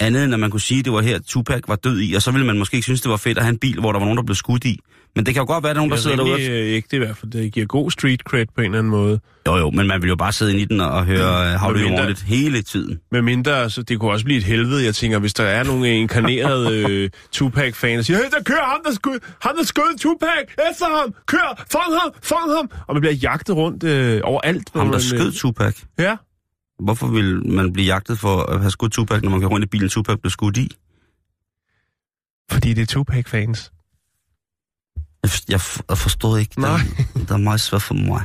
Andet end at man kunne sige, at det var her, Tupac var død i, og så ville man måske ikke synes, det var fedt at have en bil, hvor der var nogen, der blev skudt i. Men det kan jo godt være, at der er nogen, der Det sidder er derude. rimelig, øh, ægte i hvert fald. Det giver god street cred på en eller anden måde. Jo, jo, men man vil jo bare sidde inde i den og høre Medmindre- Want It hele tiden. Med mindre, altså, det kunne også blive et helvede. Jeg tænker, hvis der er nogle inkarnerede øh, Tupac-fans, der siger, hey, der kører ham, der skød, ham, der skød Tupac, efter ham, kør, fang ham, fang ham. Og man bliver jagtet rundt øh, overalt. Ham, der man, skød Tupac. Ja. Hvorfor vil man blive jagtet for at have skudt Tupac, når man kan rundt i bilen, Tupac blev skudt i? Fordi det er Tupac-fans. Jeg, for- jeg, jeg forstod ikke. Nej. Det, det er meget svært for mig.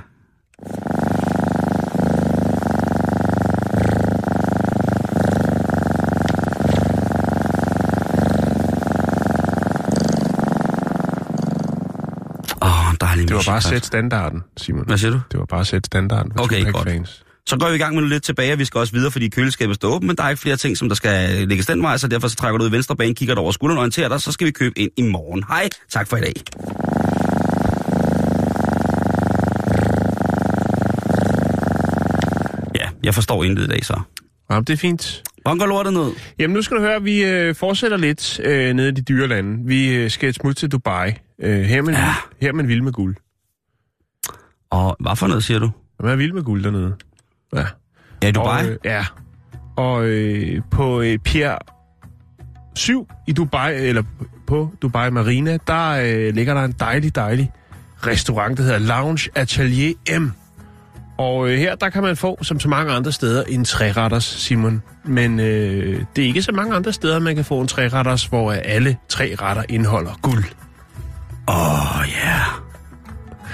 Oh, Det var bare at sætte standarden, Simon. Hvad siger du? Det var bare at sætte standarden for Okay, Tupac-fans. Så går vi i gang med lidt tilbage, og vi skal også videre, fordi køleskabet står åbent, men der er ikke flere ting, som der skal lægges den vej, så derfor så trækker du ud i venstre bane, kigger du over skulderen og orienterer dig, så skal vi købe ind i morgen. Hej, tak for i dag. Ja, jeg forstår intet i dag så. Ja, det er fint. Går lortet ned? Jamen, nu skal du høre, at vi øh, fortsætter lidt øh, nede i de dyre lande. Vi øh, skal et smut til Dubai. Øh, her, er man, Ja. her er man vild med guld. Og hvad for noget, siger du? Man er vild med guld dernede. Ja. Ja, i Dubai? Og, øh, ja. Og øh, på øh, Pier 7 i Dubai, eller på Dubai Marina, der øh, ligger der en dejlig, dejlig restaurant, der hedder Lounge Atelier M. Og øh, her, der kan man få, som så mange andre steder, en træretters, Simon. Men øh, det er ikke så mange andre steder, man kan få en træretters, hvor alle tre retter indeholder guld. Åh, oh, ja. Yeah.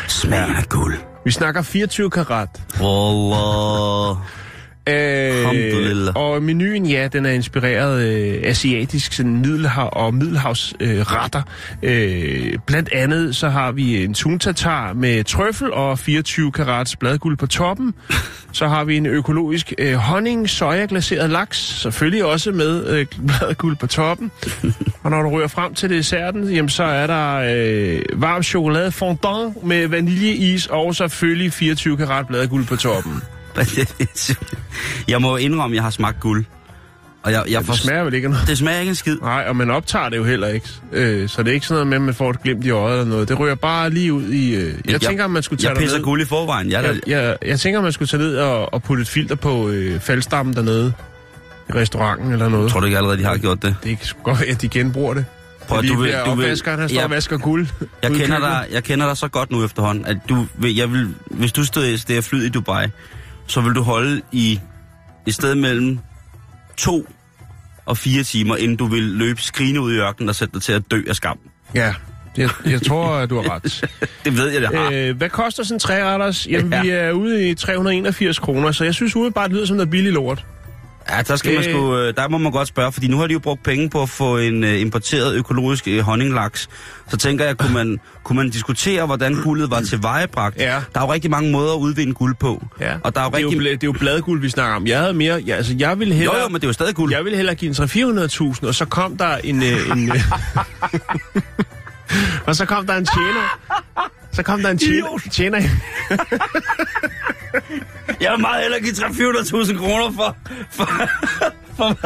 Smagen af guld. Vi snakker 24 karat. Wallah. Øh, og menuen, ja, den er inspireret øh, asiatisk sådan middelhav og middelhavsretter. Øh, øh, blandt andet så har vi en tuntatar med trøffel og 24 karats bladguld på toppen. så har vi en økologisk øh, honning soja glaseret laks, selvfølgelig også med øh, bladguld på toppen. Og når du rører frem til desserten, jamen, så er der øh, varm chokolade fondant med vaniljeis og selvfølgelig 24 karat bladguld på toppen. jeg må indrømme, at jeg har smagt guld. Og jeg, jeg Ja, det smager vel ikke noget. det smager ikke en skid. Nej, og man optager det jo heller ikke. Øh, så det er ikke sådan noget med, at man får et glimt i øjet eller noget. Det ryger bare lige ud i... Øh, jeg, tænker, at man skulle tage Jeg pisser guld i forvejen. Jeg, Jeg, jeg, jeg tænker, at man skulle tage ned og, og putte et filter på øh, faldstammen dernede i restauranten eller noget. tror du ikke allerede, de har gjort det? Det kan sgu godt at de genbruger det. Prøv, du vil- du vil- han står Ja. og vasker guld. Jeg kender, dig, jeg kender dig så godt nu efterhånden, at du vil, jeg vil, hvis du stod her flyet i Dubai, så vil du holde i et sted mellem to og fire timer, inden du vil løbe skrigende ud i ørkenen og sætte dig til at dø af skam. Ja, jeg, jeg tror, du har ret. Det ved jeg, det har. øh, hvad koster sådan en træretters? Jamen, Ja. ja. vi er ude i 381 kroner, så jeg synes umiddelbart, det lyder som noget billig lort. Ja, der, skal man det- sgu, øh, der må man godt spørge, fordi nu har de jo brugt penge på at få en uh, importeret økologisk uh, honninglaks. Så tænker jeg, kunne man, kunne man diskutere, hvordan guldet var tilvejebragt? Ja. Der er jo rigtig mange måder at udvinde guld på. Ja. Og der er jo det, er jo, rigtig... det er jo bladguld, vi snakker om. Jeg havde mere... Ja, altså, jeg ville hellere... Jo, jo, men det er jo stadig guld. Jeg ville hellere give en 300-400.000, og så kom der en... øh, en øh, og så kom der en tjener. Så kom der en tjener. tjener Jeg vil meget hellere give 300.000 kroner for... for, for,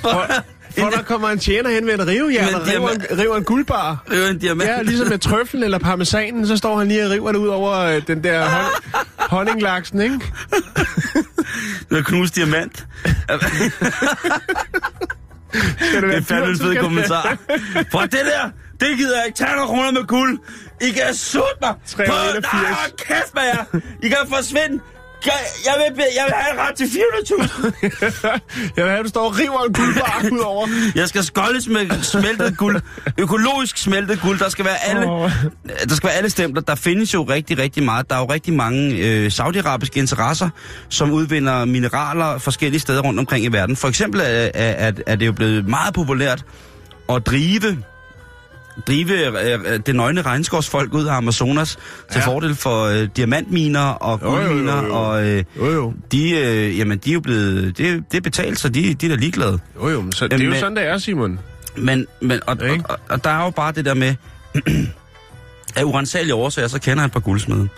for, for der kommer en tjener hen med et rivejern og river en, river en guldbar. det er jo en diamant. Ja, ligesom med trøffelen eller parmesanen, så står han lige og river det ud over øh, den der hon, honninglaksen, ikke? Det er knust diamant. Skal Det være er fandme en fed det- kommentar. For det der, det gider jeg ikke. Tag nogle kroner med guld. I kan sutte mig. 381. På- Nej, kæft med jer. I kan forsvinde. Jeg, jeg, vil, jeg vil have ret til 400.000. Jeg vil have, at du står og river en guldbar ud over. Jeg skal skoldes med smeltet guld. Økologisk smeltet guld. Der skal være alle, Åh. der skal være alle stempler. Der findes jo rigtig, rigtig meget. Der er jo rigtig mange øh, saudiarabiske interesser, som udvinder mineraler forskellige steder rundt omkring i verden. For eksempel er, er, er det jo blevet meget populært at drive drive øh, det nøgne regnskovsfolk ud af Amazonas til Ja. fordel for øh, diamantminer og Jo, jo, jo, guldminer, jo. og øh, Jo, jo. de, øh, jamen, de er jo blevet, det, det er betalt, så de, de er da ligeglade. Jo, jo, men så, det er jo Men- sådan, det er, Simon. Men, men og, og, og, og der er jo bare det der med, af urensagelige årsager, så kender jeg et par guldsmede.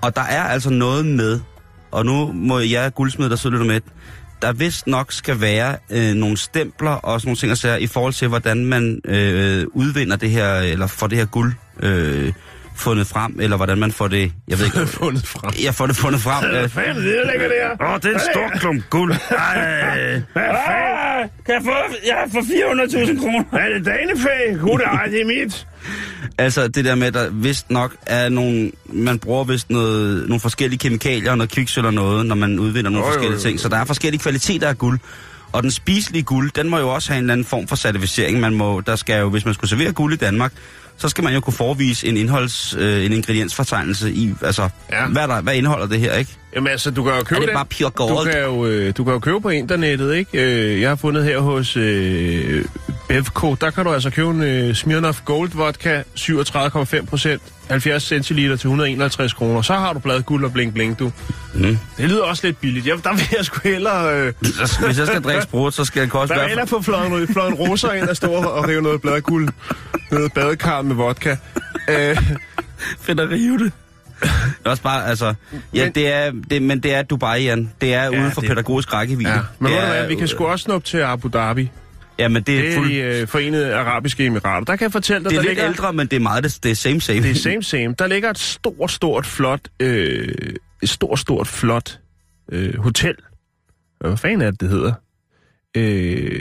Og der er altså noget med, og nu må jeg guldsmed, der sidder lidt med, der vist nok skal være øh, nogle stempler og sådan nogle ting, altså, i forhold til, hvordan man øh, udvinder det her, eller får det her guld øh, fundet frem, eller hvordan man får det, jeg ved ikke, Fundet frem. jeg får det fundet frem. Øh, Fanden, det der ligger der. Åh, det er en stor klump guld. Ej. Hvad fanden? Kan jeg få, jeg får 400.000 kroner? Er det danefæ? Gud, det er mit. Altså det der med, at der vist nok er nogle, man bruger vist noget, nogle forskellige kemikalier, noget kviksøl og noget, når man udvinder nogle Jo, jo, forskellige jo. ting. Så der er forskellige kvaliteter af guld. Og den spiselige guld, den må jo også have en eller anden form for certificering. Man må, der skal jo, hvis man skulle servere guld i Danmark, så skal man jo kunne forvise en indholds, øh, en ingrediensfortegnelse i, altså, Ja. hvad, der, hvad indeholder det her, ikke? Jamen altså, du kan jo købe Er det den. bare pure Du gold? kan, jo, øh, du kan jo købe på internettet, ikke? Øh, jeg har fundet her hos øh, Bevco, der kan du altså købe en øh, Smirnoff Gold Vodka, 37,5 procent, 70 centiliter til 151 kroner. Så har du bladet guld og bling bling, du. Mm. Det lyder også lidt billigt. Jeg, der vil jeg sgu hellere... Øh, Hvis jeg skal drikke sprut, så skal det koste der vil jeg hellere få fløjet, fløjet en roser ind og stå og rive noget bladguld. Noget badekar med vodka. Øh, fedt at rive det. Det er også bare, altså... Ja, Men- det er, det, men det er Dubai, Jan. Det er Ja, uden for det- pædagogisk rækkevidde. ja. Men det er, hvad, vi kan sgu også nå op til Abu Dhabi. Ja, men det er, Det er fuld, de øh, forenede arabiske emirater. Der kan jeg fortælle dig, det er der lidt ligger... ældre, men det er meget det, det er same same. Det er same same. Der ligger et stort, stort, flot, øh, et stort, stort, flot øh, hotel. Hvad fanden er det, det hedder? Øh,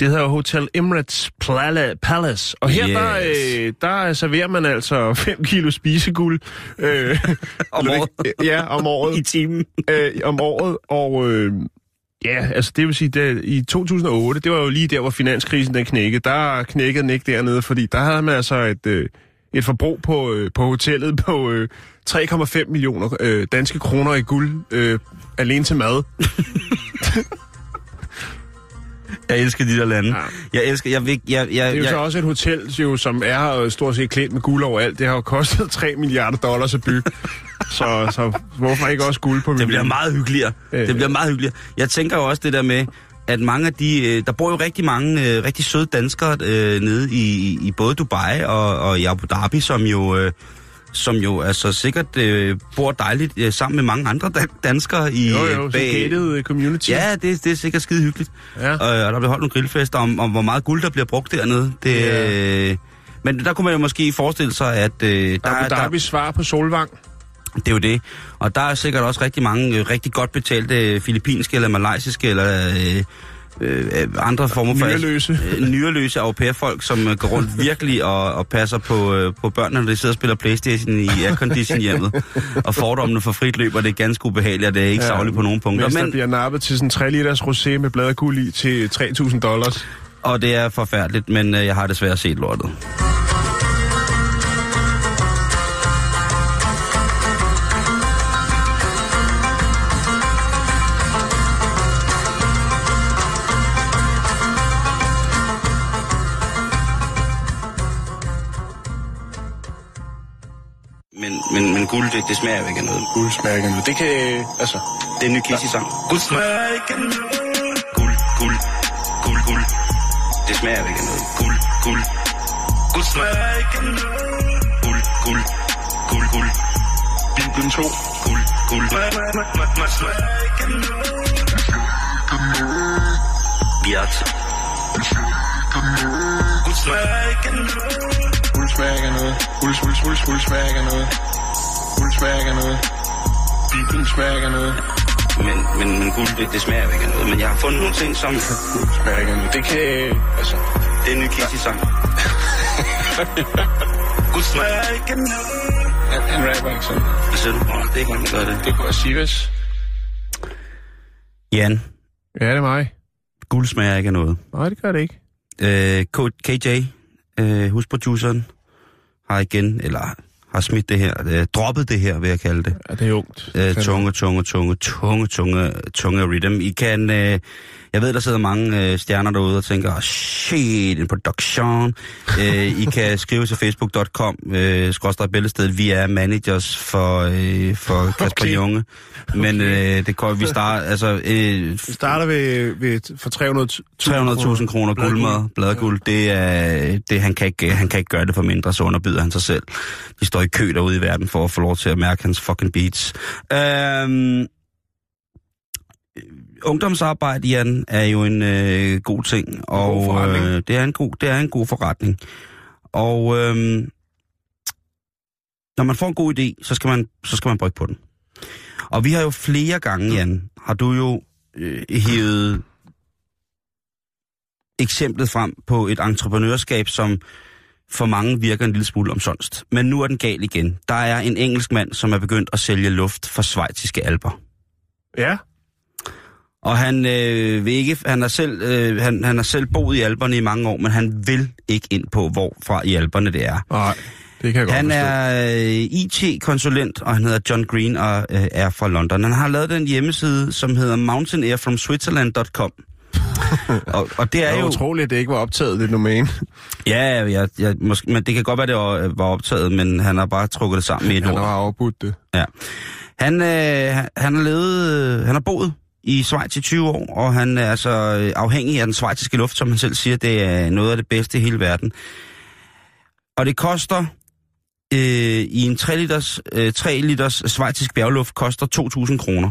det hedder Hotel Emirates Pala- Palace. Og her, Yes. der, øh, der serverer man altså 5 kilo spiseguld. Øh, Om året. Ja, om året. I timen. øh, om året, og øh, ja, altså det vil sige, det, i 2008, det var jo lige der, hvor finanskrisen den knækkede. Der knækkede den ikke dernede, fordi der havde man altså et, øh, et forbrug på, øh, på hotellet på øh, 3,5 millioner øh, danske kroner i guld øh, alene til mad. Jeg elsker de der lande. Ja. Jeg elsker... Jeg, vil, jeg, jeg, Det er jo jeg, så også et hotel, jo, som er stort set klædt med guld overalt. Det har jo kostet 3 milliarder dollars at bygge. Så, så hvorfor ikke også guld på det bliver meget hyggeligere. Øh. Det bliver meget hyggeligere. Jeg tænker jo også det der med, at mange af de... øh, Der bor jo rigtig mange øh, rigtig søde danskere øh, nede i, i både Dubai og, og i Abu Dhabi, som jo... Øh, som jo altså sikkert øh, bor dejligt øh, sammen med mange andre dan- danskere i Jo, jo, så gated øh, community. Ja, det, det er sikkert skide hyggeligt. Ja. Øh, og der bliver holdt nogle grillfester om, om, hvor meget guld, der bliver brugt dernede. Det, Ja. øh, men der kunne man jo måske forestille sig, at øh, der, Abu der, Dhabi svar på Solvang. Det er jo det. Og der er sikkert også rigtig mange øh, rigtig godt betalte øh, filippinske eller malaysiske eller øh, øh, andre former for... Nyreløse. Øh, nyreløse au pair-folk, som øh, går rundt virkelig og, og passer på, øh, på børnene, når de sidder og spiller Playstation i aircondition hjemmet. og fordommene for frit løb, og det er ganske ubehageligt, og det er ikke ja, savligt på nogen punkter. Mens der Men, bliver nappet til sådan 3 liters rosé med bladguld i til 3.000 dollars. og det er forfærdeligt, men øh, jeg har desværre set lortet. Men, men, guld, det, det smager jo ikke af noget. Guldsmærken. Det kan... Altså... Det er en ny Kissy-sang. Guld smager ikke af noget. Guld, guld, guld, guld. Det smager jo ikke af noget. Guld, guld. Guld smager ikke af noget. Guld, guld, guld, guld. Bibelen 2. Guld, guld. Man smager ikke af noget. Bjert. Guld smager ikke af noget. Guldsmærken er noget. Guld, guld, guld, guldsmærken er noget. Guldsmærken er noget. Bibelen smager af noget. Men, men, men guld, det, det smager ikke af noget. Men jeg har fundet nogle ting, som... Guldsmærken er noget. Det kan... Altså... Det er en ny Kissy-sang. Guld smager ikke af noget. Han, han rapper ikke sådan. Hvad siger du? Det er ikke, han gør det. Det kunne være Sivas. Jan, Ja, det er mig. guld smager ikke af noget. Nej, det gør det ikke. Øh, KJ, øh, husproduceren, har igen, eller har smidt det her, øh, droppet det her, vil jeg kalde det. Ja, det er ungt. Øh, tunge, tunge, tunge, tunge, tunge, tunge rhythm. I kan, øh, jeg ved, der sidder mange øh, stjerner derude og tænker, oh, shit, en production. øh, I kan skrive til facebook.com, øh, skråstrej bæltestedet, vi er managers for, øh, for Kasper Okay. Junge. Men øh, det kan vi starte, altså, øh, Vi starter ved, ved for 300.000 300.000 kroner guldmad, bladguld, det er, det, han, kan ikke, han kan ikke gøre det for mindre, så underbyder han sig selv. De står i kø derude i verden for at få lov til at mærke hans fucking beats. Øhm, ungdomsarbejde, Jan, er jo en øh, god ting, og forretning. øh, det, er en god, det er en god forretning. Og øh, når man får en god idé, så skal man, så skal man brygge på den. Og vi har jo flere gange, Jan, har du jo øh, hævet eksemplet frem på et entreprenørskab, som for mange virker en lille smule omsonst. Men nu er den gal igen. Der er en engelsk mand, som er begyndt at sælge luft for svejtiske alber. Ja. Og han øh, vil ikke, han har selv, øh, han, han har selv boet i alberne i mange år, men han vil ikke ind på, hvorfra i alberne det er. Nej, det kan jeg godt Han forstå. er øh, IT-konsulent, og han hedder John Green og øh, er fra London. Han har lavet den hjemmeside, som hedder mountaineerfromswitzerland.com. og, og det Det er er jo... utroligt, at det ikke var optaget, det domæne. Ja, ja, ja måske, men det kan godt være, det var, var optaget, men han har bare trukket det sammen i et Han ord. har afbudt det. Ja. Han, øh, han- han har levet, øh, han har boet i Schweiz i 20 år, og han er altså øh, afhængig af den schweiziske luft, som han selv siger, det er noget af det bedste i hele verden. Og det koster øh, i en 3 liters, øh, 3 liters schweizisk bjergluft koster 2.000 kroner.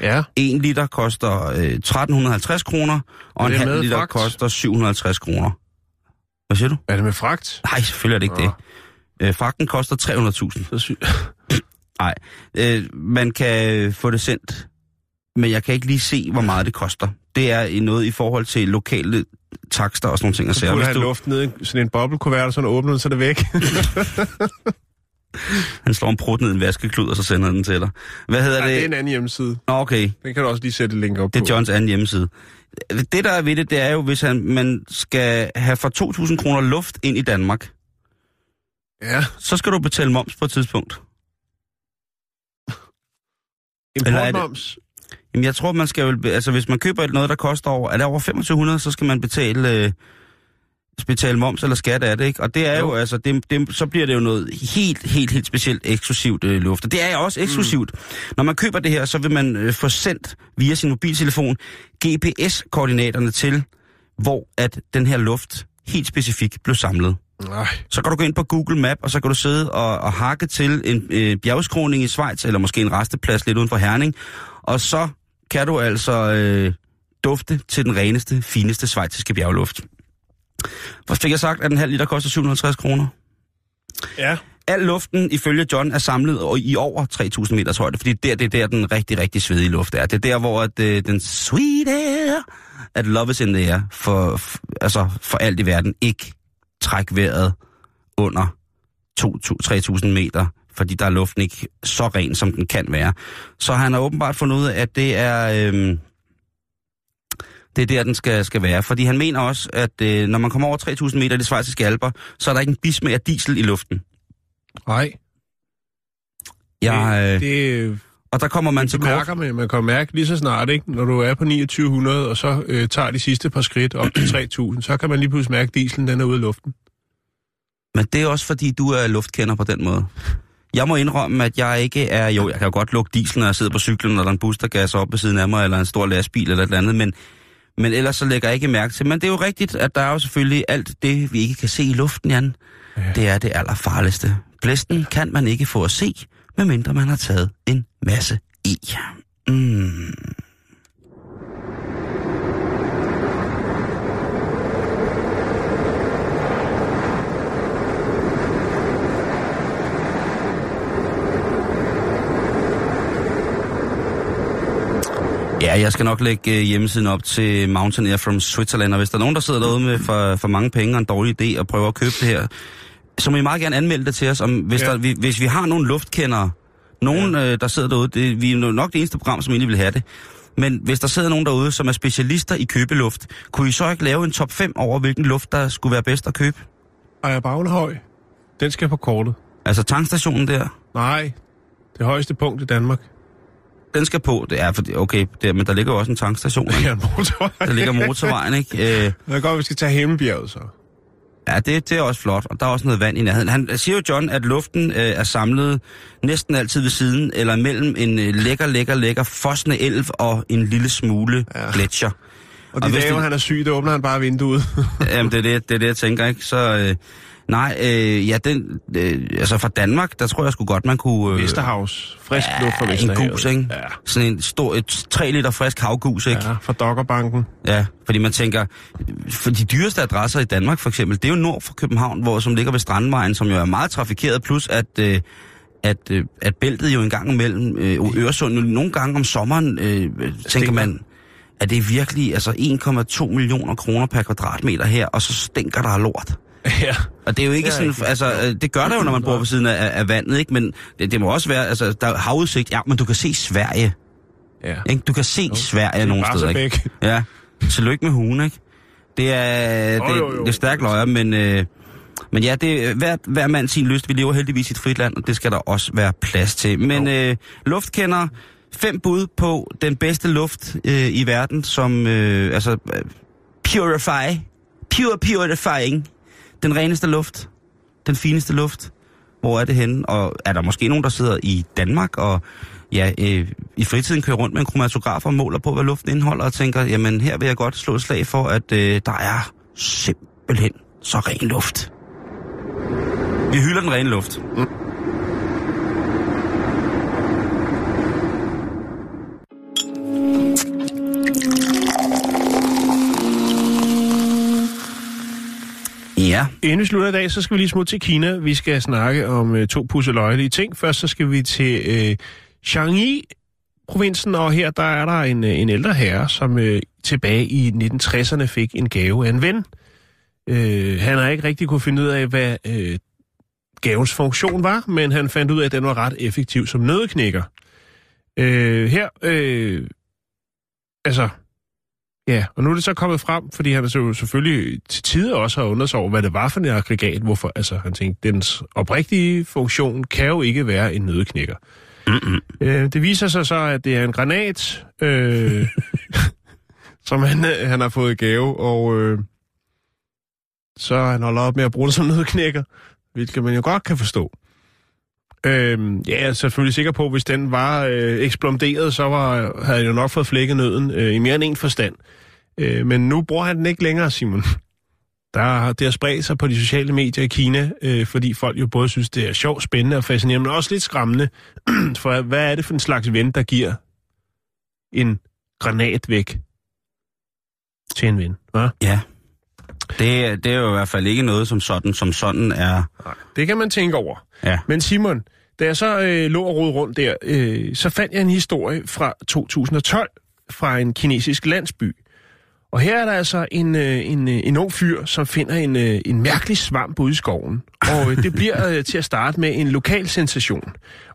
Ja. 1 liter koster øh, 1.350 kroner, og en halv liter fragt? koster 750 kroner. Hvad siger du? Er det med fragt? Nej, selvfølgelig er det ikke Nå. det. Øh, fragten koster 300.000. Så sy- Nej, øh, man kan få det sendt, men jeg kan ikke lige se, hvor meget det koster. Det er noget i forhold til lokale takster og sådan nogle ting. Så hvis han du, luft ned i sådan en boblekuvert, og så åbner den, så er det væk. han slår en prut ned i en vaskeklud, og så sender den til dig. Hvad hedder Ja, det? det er en anden hjemmeside. Nå, okay. Den kan du også lige sætte et link op Det på. er Johns anden hjemmeside. Det, der er ved det, det er jo, hvis han, man skal have for 2.000 kroner luft ind i Danmark, Ja. så skal du betale moms på et tidspunkt. Importmoms. Jamen, jeg tror, man skal be- Altså, hvis man køber noget, der koster over... Er det over 2500, så skal man betale... Øh, betale moms eller skat af det, ikke? Og det er jo, Jo. altså, det, det, så bliver det jo noget helt, helt, helt specielt eksklusivt øh, luft. Og det er jo også eksklusivt. Mm. Når man køber det her, så vil man øh, få sendt via sin mobiltelefon GPS-koordinaterne til, hvor at den her luft helt specifikt blev samlet. Nej. Så kan du gå ind på Google Map, og så kan du sidde og, og hakke til en øh, bjergskroning i Schweiz, eller måske en resteplads lidt uden for Herning. Og så kan du altså øh, dufte til den reneste, fineste svejtiske bjergluft. Hvor fik jeg sagt, at en halv liter koster 750 kroner? Ja. Al luften, ifølge John, er samlet i over 3.000 meters højde, fordi der, det er der, den rigtig, rigtig svedige luft er. Det er der, hvor at, øh, den sweet air, at love is in the air, for, for, altså for alt i verden, ikke træk vejret under 2.000-3.000 meter, fordi der er luften ikke så ren, som den kan være. Så han har åbenbart fundet ud af, at det er... Øhm, det er der, den skal, skal være. Fordi han mener også, at øh, når man kommer over 3.000 meter i de svejsiske alper, så er der ikke en bismag af diesel i luften. Nej. Jeg, øh, det, det, og der kommer man til det kort. mærker man, man kan mærke lige så snart, ikke? Når du er på 2900, og så øh, tager de sidste par skridt op til 3000, så kan man lige pludselig mærke, at dieselen den er ude af luften. Men det er også fordi, du er luftkender på den måde. Jeg må indrømme, at jeg ikke er... Jo, jeg kan jo godt lugte diesel, når jeg sidder på cyklen, når der er en bus, der gasser op ved siden af mig, eller en stor lastbil eller et eller andet, men, men ellers så lægger jeg ikke mærke til. Men det er jo rigtigt, at der er jo selvfølgelig alt det, vi ikke kan se i luften, Jan. Ja. Det er det allerfarligste. Blæsten kan man ikke få at se, medmindre man har taget en masse i. Mm. Ja, jeg skal nok lægge øh, hjemmesiden op til Mountain Air from Switzerland, og hvis der er nogen, der sidder derude med for, for mange penge og en dårlig idé og prøver at købe det her, så må I meget gerne anmelde det til os, om, hvis, Ja. der, vi, hvis vi har nogle luftkendere, nogen, ja. øh, der sidder derude, det, vi er nok det eneste program, som egentlig vil have det, men hvis der sidder nogen derude, som er specialister i købeluft, kunne I så ikke lave en top 5 over, hvilken luft, der skulle være bedst at købe? Ejer Bagnehøj, den skal på kortet. Altså tankstationen der, Nej, det højeste punkt i Danmark. Den skal på, det er fordi, okay, det, men der ligger jo også en tankstation, Det ikke? er en motorvej. der ligger motorvejen, ikke? Øh, Det er godt, vi skal tage Himmelbjerget så. Ja, det, det er også flot, og der er også noget vand i nærheden. Han siger jo, John, at luften øh, er samlet næsten altid ved siden, eller mellem en øh, lækker, lækker, lækker fossende elv og en lille smule Ja. ja. gletscher. Og de Og dage, hvor det- han er syg, der åbner han bare vinduet. Jamen, det er det, det, er det jeg tænker, ikke? Så øh, nej, øh, ja, den, øh, altså fra Danmark, der tror jeg sgu godt, man kunne... Øh, Vesterhavs. Frisk luft fra ja, en Vesterhavet. gus, ikke? Ja. Sådan en stor, et 3 liter frisk havgus, ikke? Ja, fra Dokkerbanken. Ja, fordi man tænker, for de dyreste adresser i Danmark for eksempel, det er jo nord for København, hvor som ligger ved Strandvejen, som jo er meget trafikeret, plus at, øh, at, øh, at bæltet jo en gang imellem øh, Øresund, nogle gange om sommeren, øh, øh, tænker man, at det er virkelig altså 1,2 millioner kroner per kvadratmeter her, og så stinker der lort. Ja. Og det er jo ikke Det sådan, rigtigt. altså, øh, det gør der jo, når man bor ved siden af, af vandet, ikke? Men det, det må også være, altså, der er havudsigt, ja, men du kan se Sverige, Ja. ikke? Du kan se Sverige nogle steder, ikke? Ja, tillykke med hugen, ikke? Det er, Jo, det, jo, jo. det er stærkt løjer, men, øh, men ja, det er hver, hver mand sin lyst. Vi lever heldigvis i et frit land, og det skal der også være plads til. Men øh, luftkender, fem bud på den bedste luft øh, i verden, som øh, altså øh, purify, pure purifying, den reneste luft, den fineste luft. Hvor er det henne? Og er der måske nogen, der sidder i Danmark og ja, øh, i fritiden kører rundt med en kromatograf og måler på, hvad luften indeholder, og tænker, jamen her vil jeg godt slå et slag for, at øh, der er simpelthen så ren luft. Vi hylder den rene luft. Mm. Inden vi slutter i dag, så skal vi lige smutte til Kina. Vi skal snakke om øh, to pusseløjelige ting. Først så skal vi til øh, Changi, provinsen, og her der er der en, øh, en ældre herre, som øh, tilbage i 1960'erne fik en gave af en ven. Øh, han har ikke rigtig kunne finde ud af, hvad øh, gavens funktion var, men han fandt ud af, at den var ret effektiv som nødeknækker. Øh, her, øh, altså, ja, og nu er det så kommet frem, fordi han så selvfølgelig til tider også har undret sig over, hvad det var for en aggregat, hvorfor, altså han tænkte, dens oprigtige funktion kan jo ikke være en nødeknækker. Mm-mm. Øh, det viser sig så, at det er en granat, øh, som han, øh, han har fået i gave, og øh, så han holder op med at bruge det som nødknækker, hvilket man jo godt kan forstå. Øh, ja, jeg er selvfølgelig sikker på, at hvis den var øh, eksploderet, så var, havde jeg jo nok fået flækket nøden øh, i mere end en forstand. Øh, men nu bruger han den ikke længere, Simon. Der, har- det har spredt sig på de sociale medier i Kina, øh, fordi folk jo både synes, det er sjovt, spændende og fascinerende, men også lidt skræmmende. For hvad er det for en slags ven, der giver en granat væk til en ven? Hva? Ja. Det, er- det er jo i hvert fald ikke noget som sådan, som sådan er... Nej, det kan man tænke over. Ja. Men Simon, da jeg så øh, lå og rode rundt der, øh, så fandt jeg en historie fra 2012 fra en kinesisk landsby. Og her er der altså en, øh, en, øh, en ung fyr, som finder en, øh, en mærkelig svamp ude i skoven. Og øh, det bliver øh, til at starte med en lokal sensation.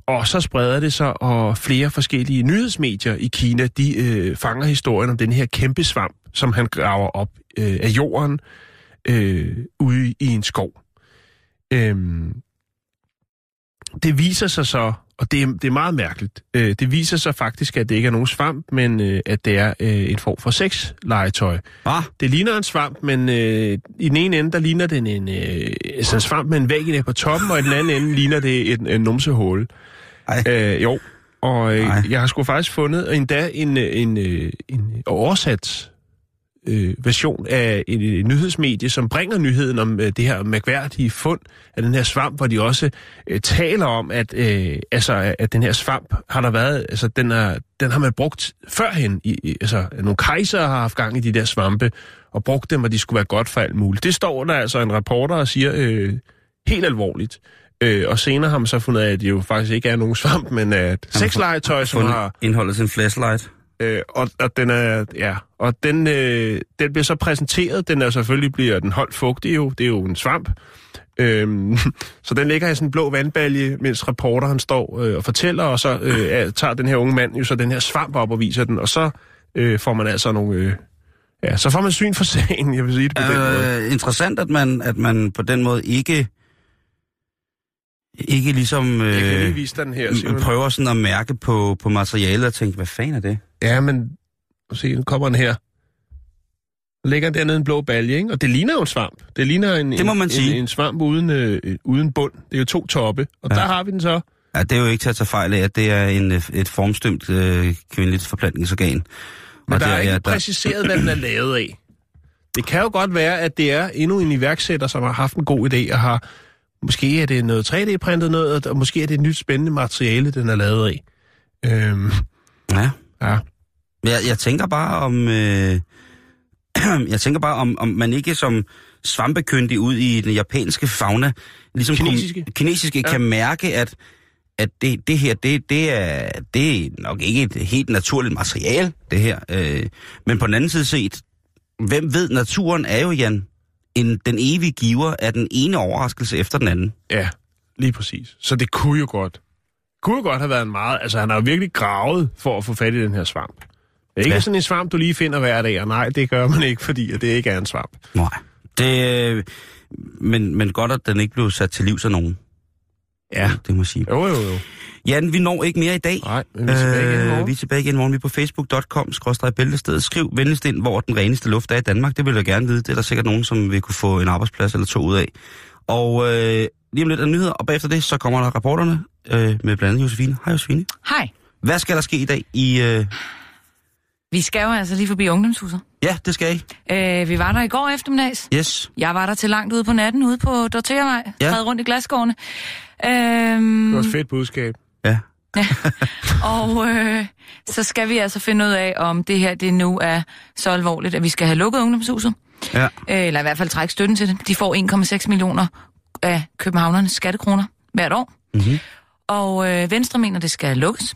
Og så spreder det sig, og flere forskellige nyhedsmedier i Kina, de øh, fanger historien om den her kæmpe svamp, som han graver op øh, af jorden øh, ude i en skov. Øhm, det viser sig så, og det er, det er meget mærkeligt, øh, det viser sig faktisk, at det ikke er nogen svamp, men øh, at det er øh, en form for sexlegetøj. Ah, Det ligner en svamp, men øh, i den ene ende, der ligner den en, øh, altså en svamp med en vagina på toppen, og i den anden ende ligner det en, en numsehul. Ej. Øh, jo, og øh, Ej. jeg har sgu faktisk fundet endda en, øh, en, øh, en oversat øh, version af en, en nyhedsmedie, som bringer nyheden om øh, det her mærkværdige fund af den her svamp, hvor de også øh, taler om, at, øh, altså, at den her svamp har der været, altså den, er, den har man brugt førhen. I, altså nogle kejser har haft gang i de der svampe, og brugt dem, og de skulle være godt for alt muligt. Det står der altså en reporter og siger øh, helt alvorligt. Øh, og senere har man så fundet af, at det jo faktisk ikke er nogen svamp, men at sexlegetøj, som har... indholdet til en flashlight. Øh, og, og den er, ja, og den, øh, den bliver så præsenteret. Den er selvfølgelig bliver den holdt fugtig jo. Det er jo en svamp. Øhm, så den ligger i sådan en blå vandbalje, mens reporteren står øh, og fortæller, og så øh, er- tager den her unge mand jo så den her svamp op og viser den, og så øh, får man altså nogle... Øh, ja, så får man syn for sagen, jeg vil sige det på den måde. Øh, interessant, at man, at man på den måde ikke ikke ligesom Jeg kan lige øh, vise den her, Simon. prøver sådan at mærke på, på materialet og tænke, hvad fanden er det? Ja, men se, nu kommer den her. Der ligger dernede en blå balje, ikke? Og det ligner jo en svamp. Det ligner en, Det må man en, sige. en, en svamp uden, øh, uden bund. Det er jo to toppe. Og Ja. der har vi den så. Ja, det er jo ikke til at tage fejl af, at det er en, øh, et formstømt øh, kvindeligt forplantningsorgan. Men Og der er ikke ja, præciseret, hvad den er lavet af. Det kan jo godt være, at det er endnu en iværksætter, som har haft en god idé og har... Måske er det noget 3D-printet noget, og måske er det et nyt spændende materiale, den er lavet af. Øhm, Ja. ja. Jeg, jeg tænker bare om... Øh, jeg tænker bare om, om man ikke som svampekyndig ud i den japanske fauna, ligesom Kinesiske. Kom, kinesiske Ja. kan mærke, at, at det, det her, det, det, er, det er nok ikke et helt naturligt materiale, det her. Øh, men på den anden side set, hvem ved, naturen er jo, Jan, en, den evige giver af den ene overraskelse efter den anden. Ja, lige præcis. Så det kunne jo godt. Kunne jo godt have været en meget... Altså, han har jo virkelig gravet for at få fat i den her svamp. Det er ikke Ja. sådan en svamp, du lige finder hver dag, og nej, det gør man ikke, fordi at det ikke er en svamp. Nej. Det, øh, men, men godt, at den ikke blev sat til livs af nogen. Ja. Det må jeg sige. Jo, jo, jo. Jan, vi når ikke mere i dag. Nej, men vi er tilbage igen i morgen. Øh, vi er tilbage igen i morgen. Vi er på facebook.com, bæltested. Skriv venligst ind, hvor den reneste luft er i Danmark. Det vil jeg gerne vide. Det er der sikkert nogen, som vil kunne få en arbejdsplads eller to ud af. Og øh, lige om lidt der nyheder, og bagefter det, så kommer der rapporterne øh, med blandt andet Josefine. Hej Josefine. Hej. Hvad skal der ske i dag i... Øh... Vi skal jo altså lige forbi ungdomshuset. Ja, det skal I. Øh, vi var der i går eftermiddags. Yes. Jeg var der til langt ude på natten, ude på Dorteavej, Ja. ja. rundt i glasgårdene. Øhm, Det var et fedt budskab. Ja. og øh, så skal vi altså finde ud af, om det her det nu er så alvorligt, at vi skal have lukket ungdomshuset. Ja. Øh, eller i hvert fald trække støtten til det. De får 1,6 millioner af københavnernes skattekroner hvert år. Mm-hmm. Og øh, Venstre mener, det skal lukkes.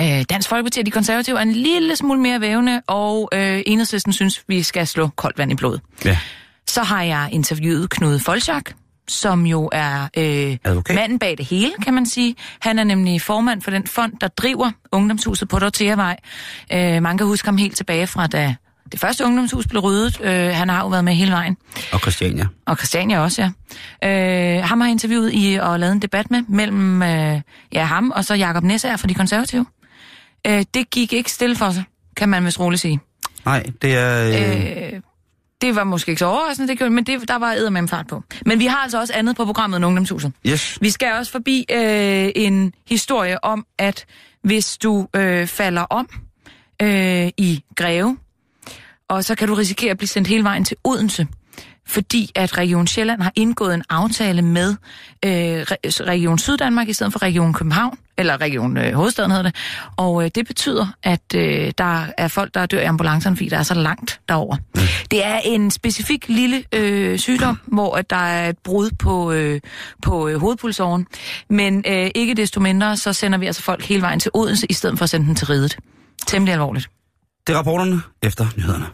Øh, Dansk Folkeparti og de konservative er en lille smule mere vævende, og øh, enhedslisten synes, vi skal slå koldt vand i blodet. Ja. Så har jeg interviewet Knud Folchak, som jo er øh, Advokat. manden bag det hele, kan man sige. Han er nemlig formand for den fond, der driver ungdomshuset på Dorteavej. Øh, man kan huske ham helt tilbage fra, da det første ungdomshus blev ryddet. Øh, han har jo været med hele vejen. Og Christiania. Og Christiania også, ja. Øh, ham har jeg interviewet i og lavet en debat med, mellem øh, ja, ham og så Jakob Nessager fra De Konservative. Øh, det gik ikke stille for sig, kan man vist roligt sige. Nej, det er... Øh... Øh, det var måske ikke så overraskende, det gjorde, men det, der var eddermame fart på. Men vi har altså også andet på programmet end Ungdomshuset. Yes. Vi skal også forbi øh, en historie om, at hvis du øh, falder om øh, i Greve, og så kan du risikere at blive sendt hele vejen til Odense. fordi at Region Sjælland har indgået en aftale med øh, Re- Region Syddanmark i stedet for Region København, eller Region øh, Hovedstaden hedder det. Og øh, det betyder, at øh, der er folk, der dør i ambulancerne, fordi der er så langt derover. Mm. Det er en specifik lille øh, sygdom, hvor at der er et brud på, øh, på øh, hovedpulsåren. Men øh, ikke desto mindre, så sender vi altså folk hele vejen til Odense, i stedet for at sende dem til ridet. Temmelig alvorligt. Det er rapporterne efter nyhederne.